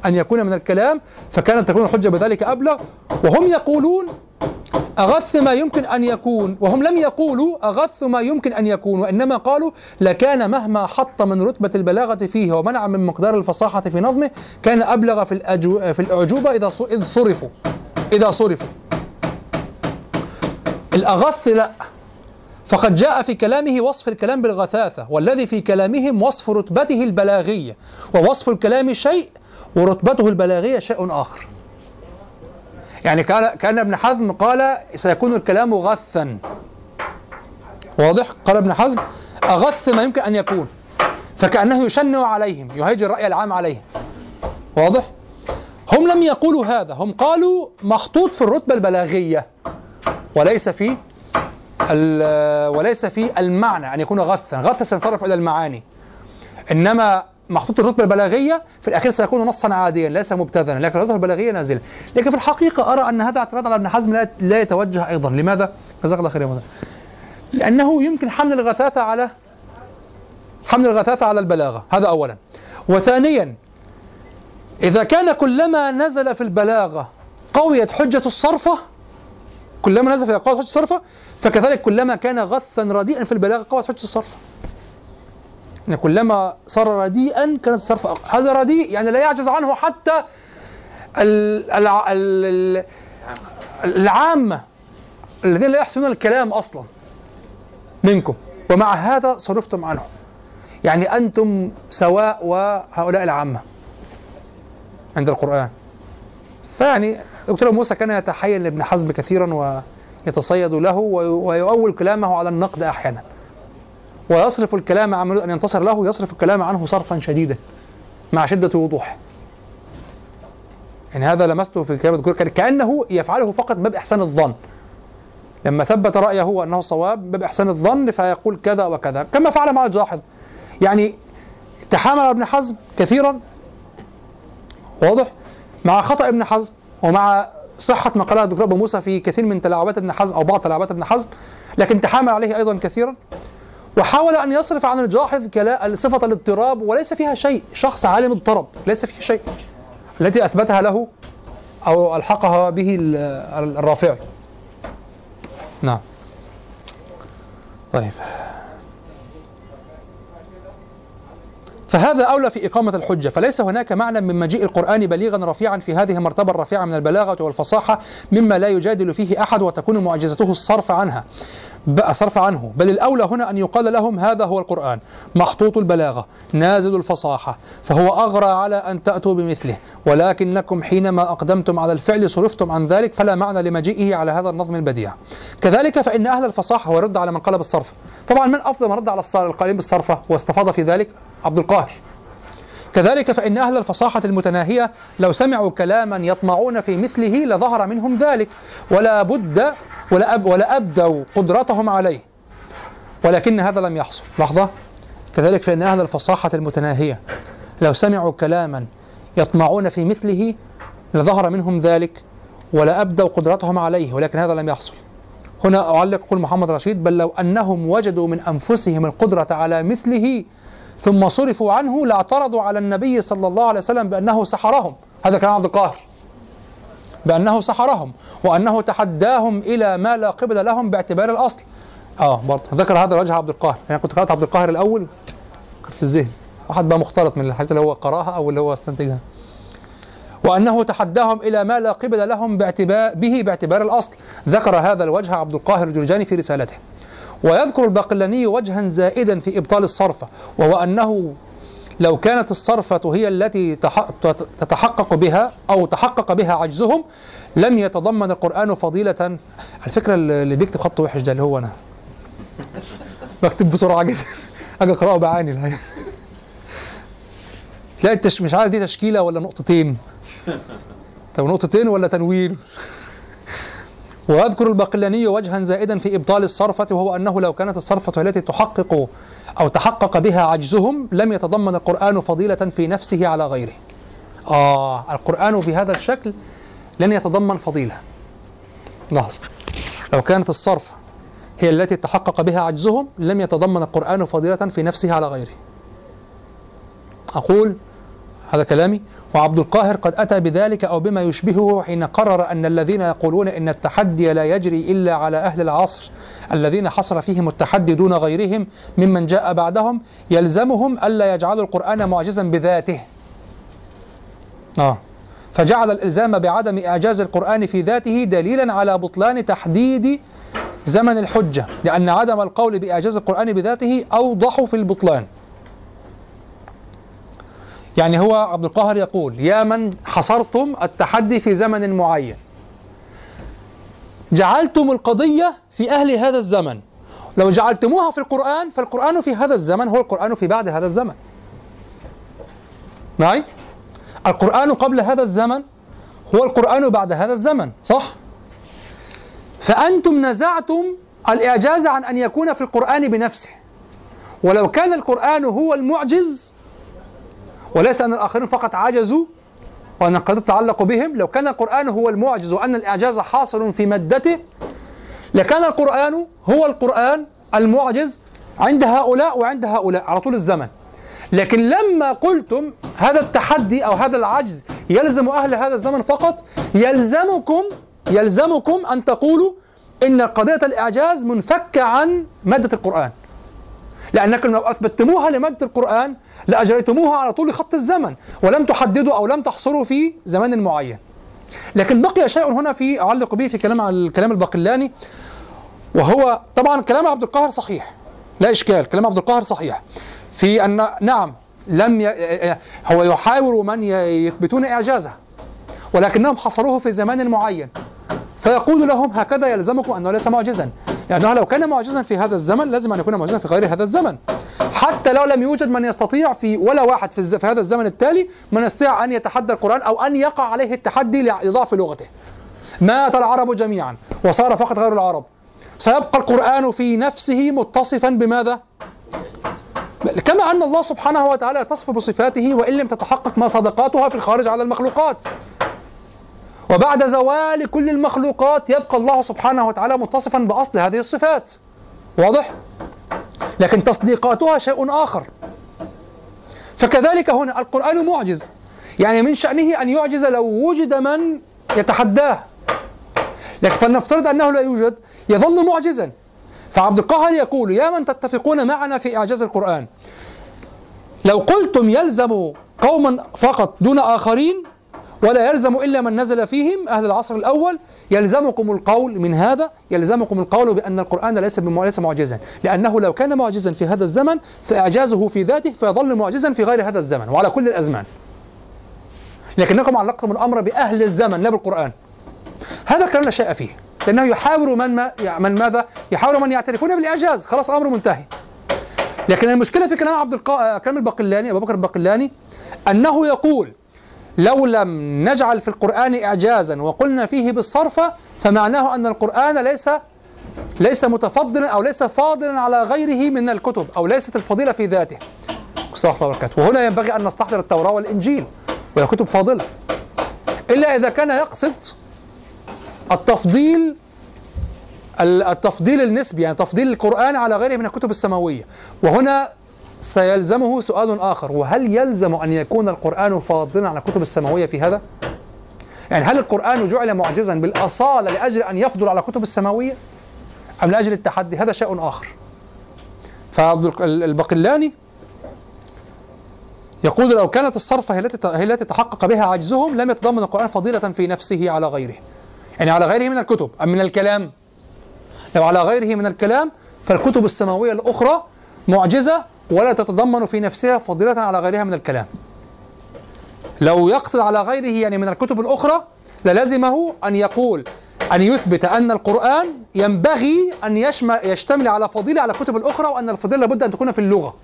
أن يكون من الكلام فكانت تكون الحجة بذلك أبلغ. وهم يقولون أغث ما يمكن أن يكون وهم لم يقولوا أغث ما يمكن أن يكون وإنما قالوا لكان مهما حط من رتبة البلاغة فيه ومنع من مقدار الفصاحة في نظمه كان أبلغ في الأجو في الأعجوبة إذا إذ صرفوا. إذا صرفوا. الأغث لا. فقد جاء في كلامه وصف الكلام بالغثاثة والذي في كلامهم وصف رتبته البلاغية ووصف الكلام شيء ورتبته البلاغية شيء آخر. يعني كان ابن حزم قال سيكون الكلام غثا. واضح؟ قال ابن حزم أغث ما يمكن أن يكون. فكأنه يشنع عليهم يهيج الرأي العام عليهم. واضح؟ هم لم يقولوا هذا هم قالوا محطوط في الرتبة البلاغية. وليس في وليس في المعنى أن يكون غثا. غث سينصرف إلى المعاني. إنما محطوط الرتبة البلاغية في الأخير سيكون نصا عاديا ليس مبتذلا لكن الرتبة البلاغية نازلة. لكن في الحقيقة أرى أن هذا اعتراض على ابن حزم لا, يتوجه أيضا. لماذا؟ جزاك الله خير يا لأنه يمكن حمل الغثاثة على حمل الغثاثة على البلاغة. هذا اولا. وثانيا إذا كان كلما نزل في البلاغة قويت حجة الصرفه كلما نزل في قوة حجة الصرفة فكذلك كلما كان غثا رديئا في البلاغة قوة حجة الصرفة يعني كلما صار رديئا كانت الصرفة أقوى. هذا رديء يعني لا يعجز عنه حتى ال- الع- ال- ال- العامة الذين لا يحسنون الكلام أصلا منكم. ومع هذا صرفتم عنه. يعني أنتم سواء وهؤلاء العامة عند القرآن. فيعني دكتور موسى كان يتحين لابن حزم كثيرا ويتصيد له ويؤول كلامه على النقد أحيانا. ويصرف الكلام عن أن ينتصر له يصرف الكلام عنه صرفا شديدا مع شدة وضوح. يعني هذا لمسته في كلام الدكتور كأنه يفعله فقط باب إحسان الظن. لما ثبت رأيه أنه صواب باب إحسان الظن فيقول كذا وكذا. كما فعل مع الجاحظ. يعني تحامل ابن حزم كثيرا واضح. مع خطأ ابن حزم ومع صحة ما قاله الدكتور أبو موسى في كثير من تلاعبات ابن حزم أو بعض تلاعبات ابن حزم لكن تحامل عليه أيضا كثيرا. وحاول أن يصرف عن الجاحظ صفة الاضطراب وليس فيها شيء. شخص عالم اضطرب ليس فيه شيء. التي أثبتها له أو ألحقها به الرافعي. نعم. طيب. فهذا أولى في إقامة الحجة. فليس هناك معنى من مجيء القرآن بليغا رفيعا في هذه المرتبة الرفيعة من البلاغة والفصاحة مما لا يجادل فيه أحد وتكون معجزته الصرف عنها. صرف عنه. بل الأولى هنا أن يقال لهم هذا هو القرآن. محطوط البلاغة نازل الفصاحة فهو أغرى على أن تأتوا بمثله. ولكنكم حينما أقدمتم على الفعل صرفتم عن ذلك فلا معنى لمجيئه على هذا النظم البديع. كذلك فإن أهل الفصاحة هو يرد على من قال بالصرف طبعا من أفضل من رد على القائلين بالصرفة واستفاض في ذلك عبد القاهر. كذلك فإن أهل الفصاحة المتناهية لو سمعوا كلاما يطمعون في مثله لظهر منهم ذلك ولا بد ولا, أب ولا أبدوا قدرتهم عليه. ولكن هذا لم يحصل. لحظة. كذلك فإن أهل الفصاحة المتناهية لو سمعوا كلاما يطمعون في مثله لظهر منهم ذلك ولا أبدوا قدرتهم عليه ولكن هذا لم يحصل. هنا أعلق قول محمد رشيد بل لو أنهم وجدوا من أنفسهم القدرة على مثله ثم صرفوا عنه لاعترضوا على النبي صلى الله عليه وسلم بأنه سحرهم. هذا كلام عبد القاهر. بأنه سحرهم وأنه تحداهم إلى ما لا قبل لهم باعتبار الأصل. آه برضه. ذكر هذا الوجه عبد القاهر. يعني كنت قرأت عبد القاهر الأول في الذهن. واحد بقى مختلط من الحاجات اللي هو قراها أو اللي هو استنتجها. وأنه تحداهم إلى ما لا قبل لهم باعتبار به باعتبار الأصل. ذكر هذا الوجه عبد القاهر الجرجاني في رسالته. ويذكر الباقلاني وجها زائدا في إبطال الصرفة وهو أنه لو كانت الصرفة هي التي تتحقق بها أو تحقق بها عجزهم لم يتضمن القرآن فضيلة. الفكرة اللي بيكتب خط وحش ده اللي هو أنا. بكتب بسرعة جدا. [LAUGHS] أجي أقرأه بعاني تلاقي. مش عارف دي تشكيلة ولا نقطتين. طب نقطتين ولا تنوين ويذكر الباقلاني وجها زائدا في إبطال الصرفة وهو أنه لو كانت الصرفة التي تحقق أو تحقق بها عجزهم لم يتضمن القرآن فضيلة في نفسه على غيره. آه القرآن بهذا الشكل لن يتضمن فضيلة. لحظة. لو كانت الصرفة هي التي تحقق بها عجزهم لم يتضمن القرآن فضيلة في نفسه على غيره. أقول هذا كلامي. وعبد القاهر قد أتى بذلك أو بما يشبهه حين قرر أن الذين يقولون إن التحدي لا يجري إلا على أهل العصر الذين حصل فيهم التحدي دون غيرهم ممن جاء بعدهم يلزمهم ألا يجعلوا القرآن معجزا بذاته. آه. فجعل الإلزام بعدم إعجاز القرآن في ذاته دليلا على بطلان تحديد زمن الحجة لأن عدم القول بإعجاز القرآن بذاته أوضح في البطلان. يعني هو عبد القاهر يقول يا من حصرتم التحدي في زمن معين جعلتم القضية في أهل هذا الزمن لو جعلتموها في القرآن فالقرآن في هذا الزمن هو القرآن في بعد هذا الزمن معي؟ القرآن قبل هذا الزمن هو القرآن بعد هذا الزمن صح؟ فأنتم نزعتم الإعجاز عن أن يكون في القرآن بنفسه ولو كان القرآن هو المعجز وليس أن الآخرين فقط عجزوا وأن القضية تتعلق بهم. لو كان القرآن هو المعجز وأن الإعجاز حاصل في مادته لكان القرآن هو القرآن المعجز عند هؤلاء وعند هؤلاء على طول الزمن. لكن لما قلتم هذا التحدي أو هذا العجز يلزم أهل هذا الزمن فقط يلزمكم يلزمكم أن تقولوا إن قضية الإعجاز منفكة عن مادة القرآن. لأنكم لو أثبتموها لمادة القرآن لأجريتموها على طول خط الزمن ولم تحددوا أو لم تحصروا في زمان معين. لكن بقي شيء هنا في أعلق به في كلام على الكلام الباقلاني وهو طبعا كلام عبد القاهر صحيح. لا إشكال كلام عبد القاهر صحيح. في أن نعم لم ي... هو يحاول من يثبتون إعجازه ولكنهم حصروه في زمان معين. فيقول لهم هكذا يلزمكم أنه ليس معجزا لأنه لو كان معجزا في هذا الزمن لازم أن يكون معجزا في غير هذا الزمن حتى لو لم يوجد من يستطيع في ولا واحد في. في هذا الزمن التالي من يستطيع أن يتحدى القرآن أو أن يقع عليه التحدي لضعف لغته مات العرب جميعا وصار فقط غير العرب سيبقى القرآن في نفسه متصفا بماذا؟ كما أن الله سبحانه وتعالى يتصف بصفاته وإن لم تتحقق ما صدقاتها في الخارج على المخلوقات وبعد زوال كل المخلوقات يبقى الله سبحانه وتعالى متصفا بأصل هذه الصفات. واضح؟ لكن تصديقاتها شيء آخر. فكذلك هنا القرآن معجز. يعني من شأنه أن يعجز لو وجد من يتحداه. لكن فلنفترض أنه لا يوجد يظل معجزا. فعبد القاهر يقول يا من تتفقون معنا في إعجاز القرآن؟ لو قلتم يلزم قوما فقط دون آخرين ولا يلزم إلا من نزل فيهم أهل العصر الأول. يلزمكم القول من هذا يلزمكم القول بأن القرآن ليس ليس معجزا. لأنه لو كان معجزا في هذا الزمن فإعجازه في ذاته فيظل معجزا في غير هذا الزمن وعلى كل الأزمان. لكنكم علقتم الأمر بأهل الزمن لا بالقرآن. هذا الكلام لا شيء فيه. لأنه يحاور من ما من ماذا؟ يحاول من يعترفون بالإعجاز. خلاص الامر منتهي. لكن المشكلة في كلام عبد القا... كلام الباقلاني أبو بكر الباقلاني أنه يقول لو لم نجعل في القرآن اعجازا وقلنا فيه بالصرف فمعناه أن القرآن ليس ليس متفضلا أو ليس فاضلا على غيره من الكتب أو ليست الفضيلة في ذاته. صلى الله وبركاته وهنا ينبغي أن نستحضر التوراة والإنجيل وهي كتب فاضلة. إلا إذا كان يقصد التفضيل التفضيل النسبي يعني تفضيل القرآن على غيره من الكتب السماوية وهنا سيلزمه سؤال آخر وهل يلزم أن يكون القرآن فاضلا على الكتب السماوية في هذا؟ يعني هل القرآن جعل معجزا بالأصالة لأجل أن يفضل على الكتب السماوية؟ أم لأجل التحدي؟ هذا شيء آخر. فعبد الباقلاني يقول لو كانت الصرف هي التي هي التي تحقق بها عجزهم لم يتضمن القرآن فضيلة في نفسه على غيره. يعني على غيره من الكتب. أم من الكلام؟ لو على غيره من الكلام فالكتب السماوية الأخرى معجزة ولا تتضمن في نفسها فضيلة على غيرها من الكلام. لو يقصد على غيره يعني من الكتب الأخرى للزمه أن يقول أن يثبت أن القرآن ينبغي أن يشمل يشتمل على فضيلة على الكتب الأخرى وأن الفضيلة لابد أن تكون في اللغة.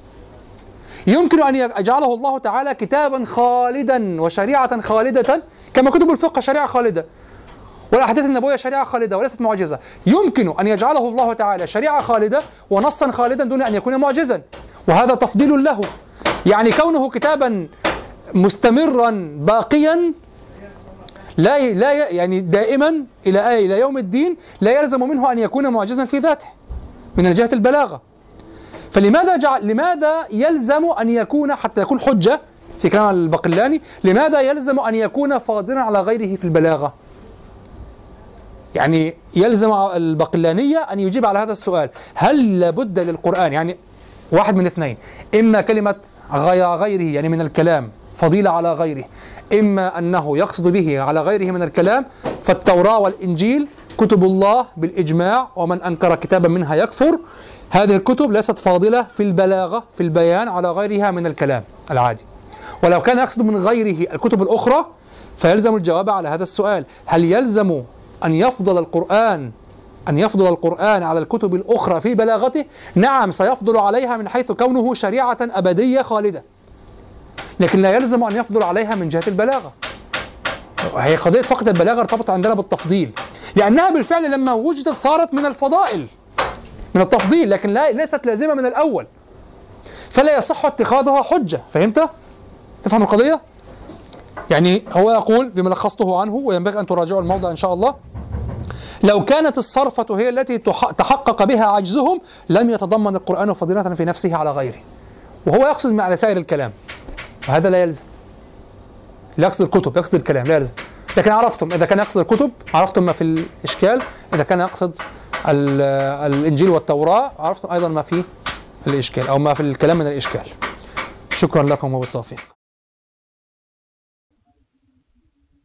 يمكن أن يجعله الله تعالى كتابا خالدا وشريعة خالدة كما كتب الفقه شريعة خالدة والأحاديث النبوية شريعة خالدة وليست معجزة. يمكن أن يجعله الله تعالى شريعة خالدة ونصا خالدا دون أن يكون معجزا. وهذا تفضيل له. يعني كونه كتابا مستمرا باقيا لا لا يعني دائما إلى إلى يوم الدين لا يلزم منه أن يكون معجزا في ذاته من جهه البلاغة. فلماذا جعل لماذا يلزم أن يكون حتى يكون حجة في كلام البقلاني لماذا يلزم أن يكون فاضلا على غيره في البلاغة؟ يعني يلزم البقلانية أن يجيب على هذا السؤال. هل لابد للقرآن؟ يعني واحد من اثنين. إما كلمة غير غيره يعني من الكلام فضيلة على غيره. إما أنه يقصد به على غيره من الكلام فالتوراة والإنجيل كتب الله بالإجماع ومن أنكر كتابا منها يكفر. هذه الكتب ليست فاضلة في البلاغة في البيان على غيرها من الكلام العادي. ولو كان يقصد من غيره الكتب الأخرى فيلزم الجواب على هذا السؤال. هل يلزم أن يفضل القرآن أن يفضل القرآن على الكتب الأخرى في بلاغته؟ نعم سيفضل عليها من حيث كونه شريعة أبدية خالدة. لكن لا يلزم أن يفضل عليها من جهة البلاغة. هي قضية فقط البلاغة ارتبطت عندنا بالتفضيل. لأنها بالفعل لما وجدت صارت من الفضائل من التفضيل لكن لا ليست لازمة من الأول. فلا يصح اتخاذها حجة. فهمت؟ تفهم القضية؟ يعني هو يقول بما لخصته عنه وينبغي أن تراجعوا الموضع إن شاء الله. لو كانت الصرفة هي التي تح- تحقق بها عجزهم لم يتضمن القرآن فضيلة في نفسه على غيره. وهو يقصد على سائر الكلام. وهذا لا يلزم. لا يقصد الكتب يقصد الكلام لا يلزم. لكن عرفتم إذا كان يقصد الكتب عرفتم ما في الإشكال. إذا كان يقصد ال- الإنجيل والتوراة عرفتم أيضا ما في الإشكال أو ما في الكلام من الإشكال. شكرا لكم وبالتوفيق.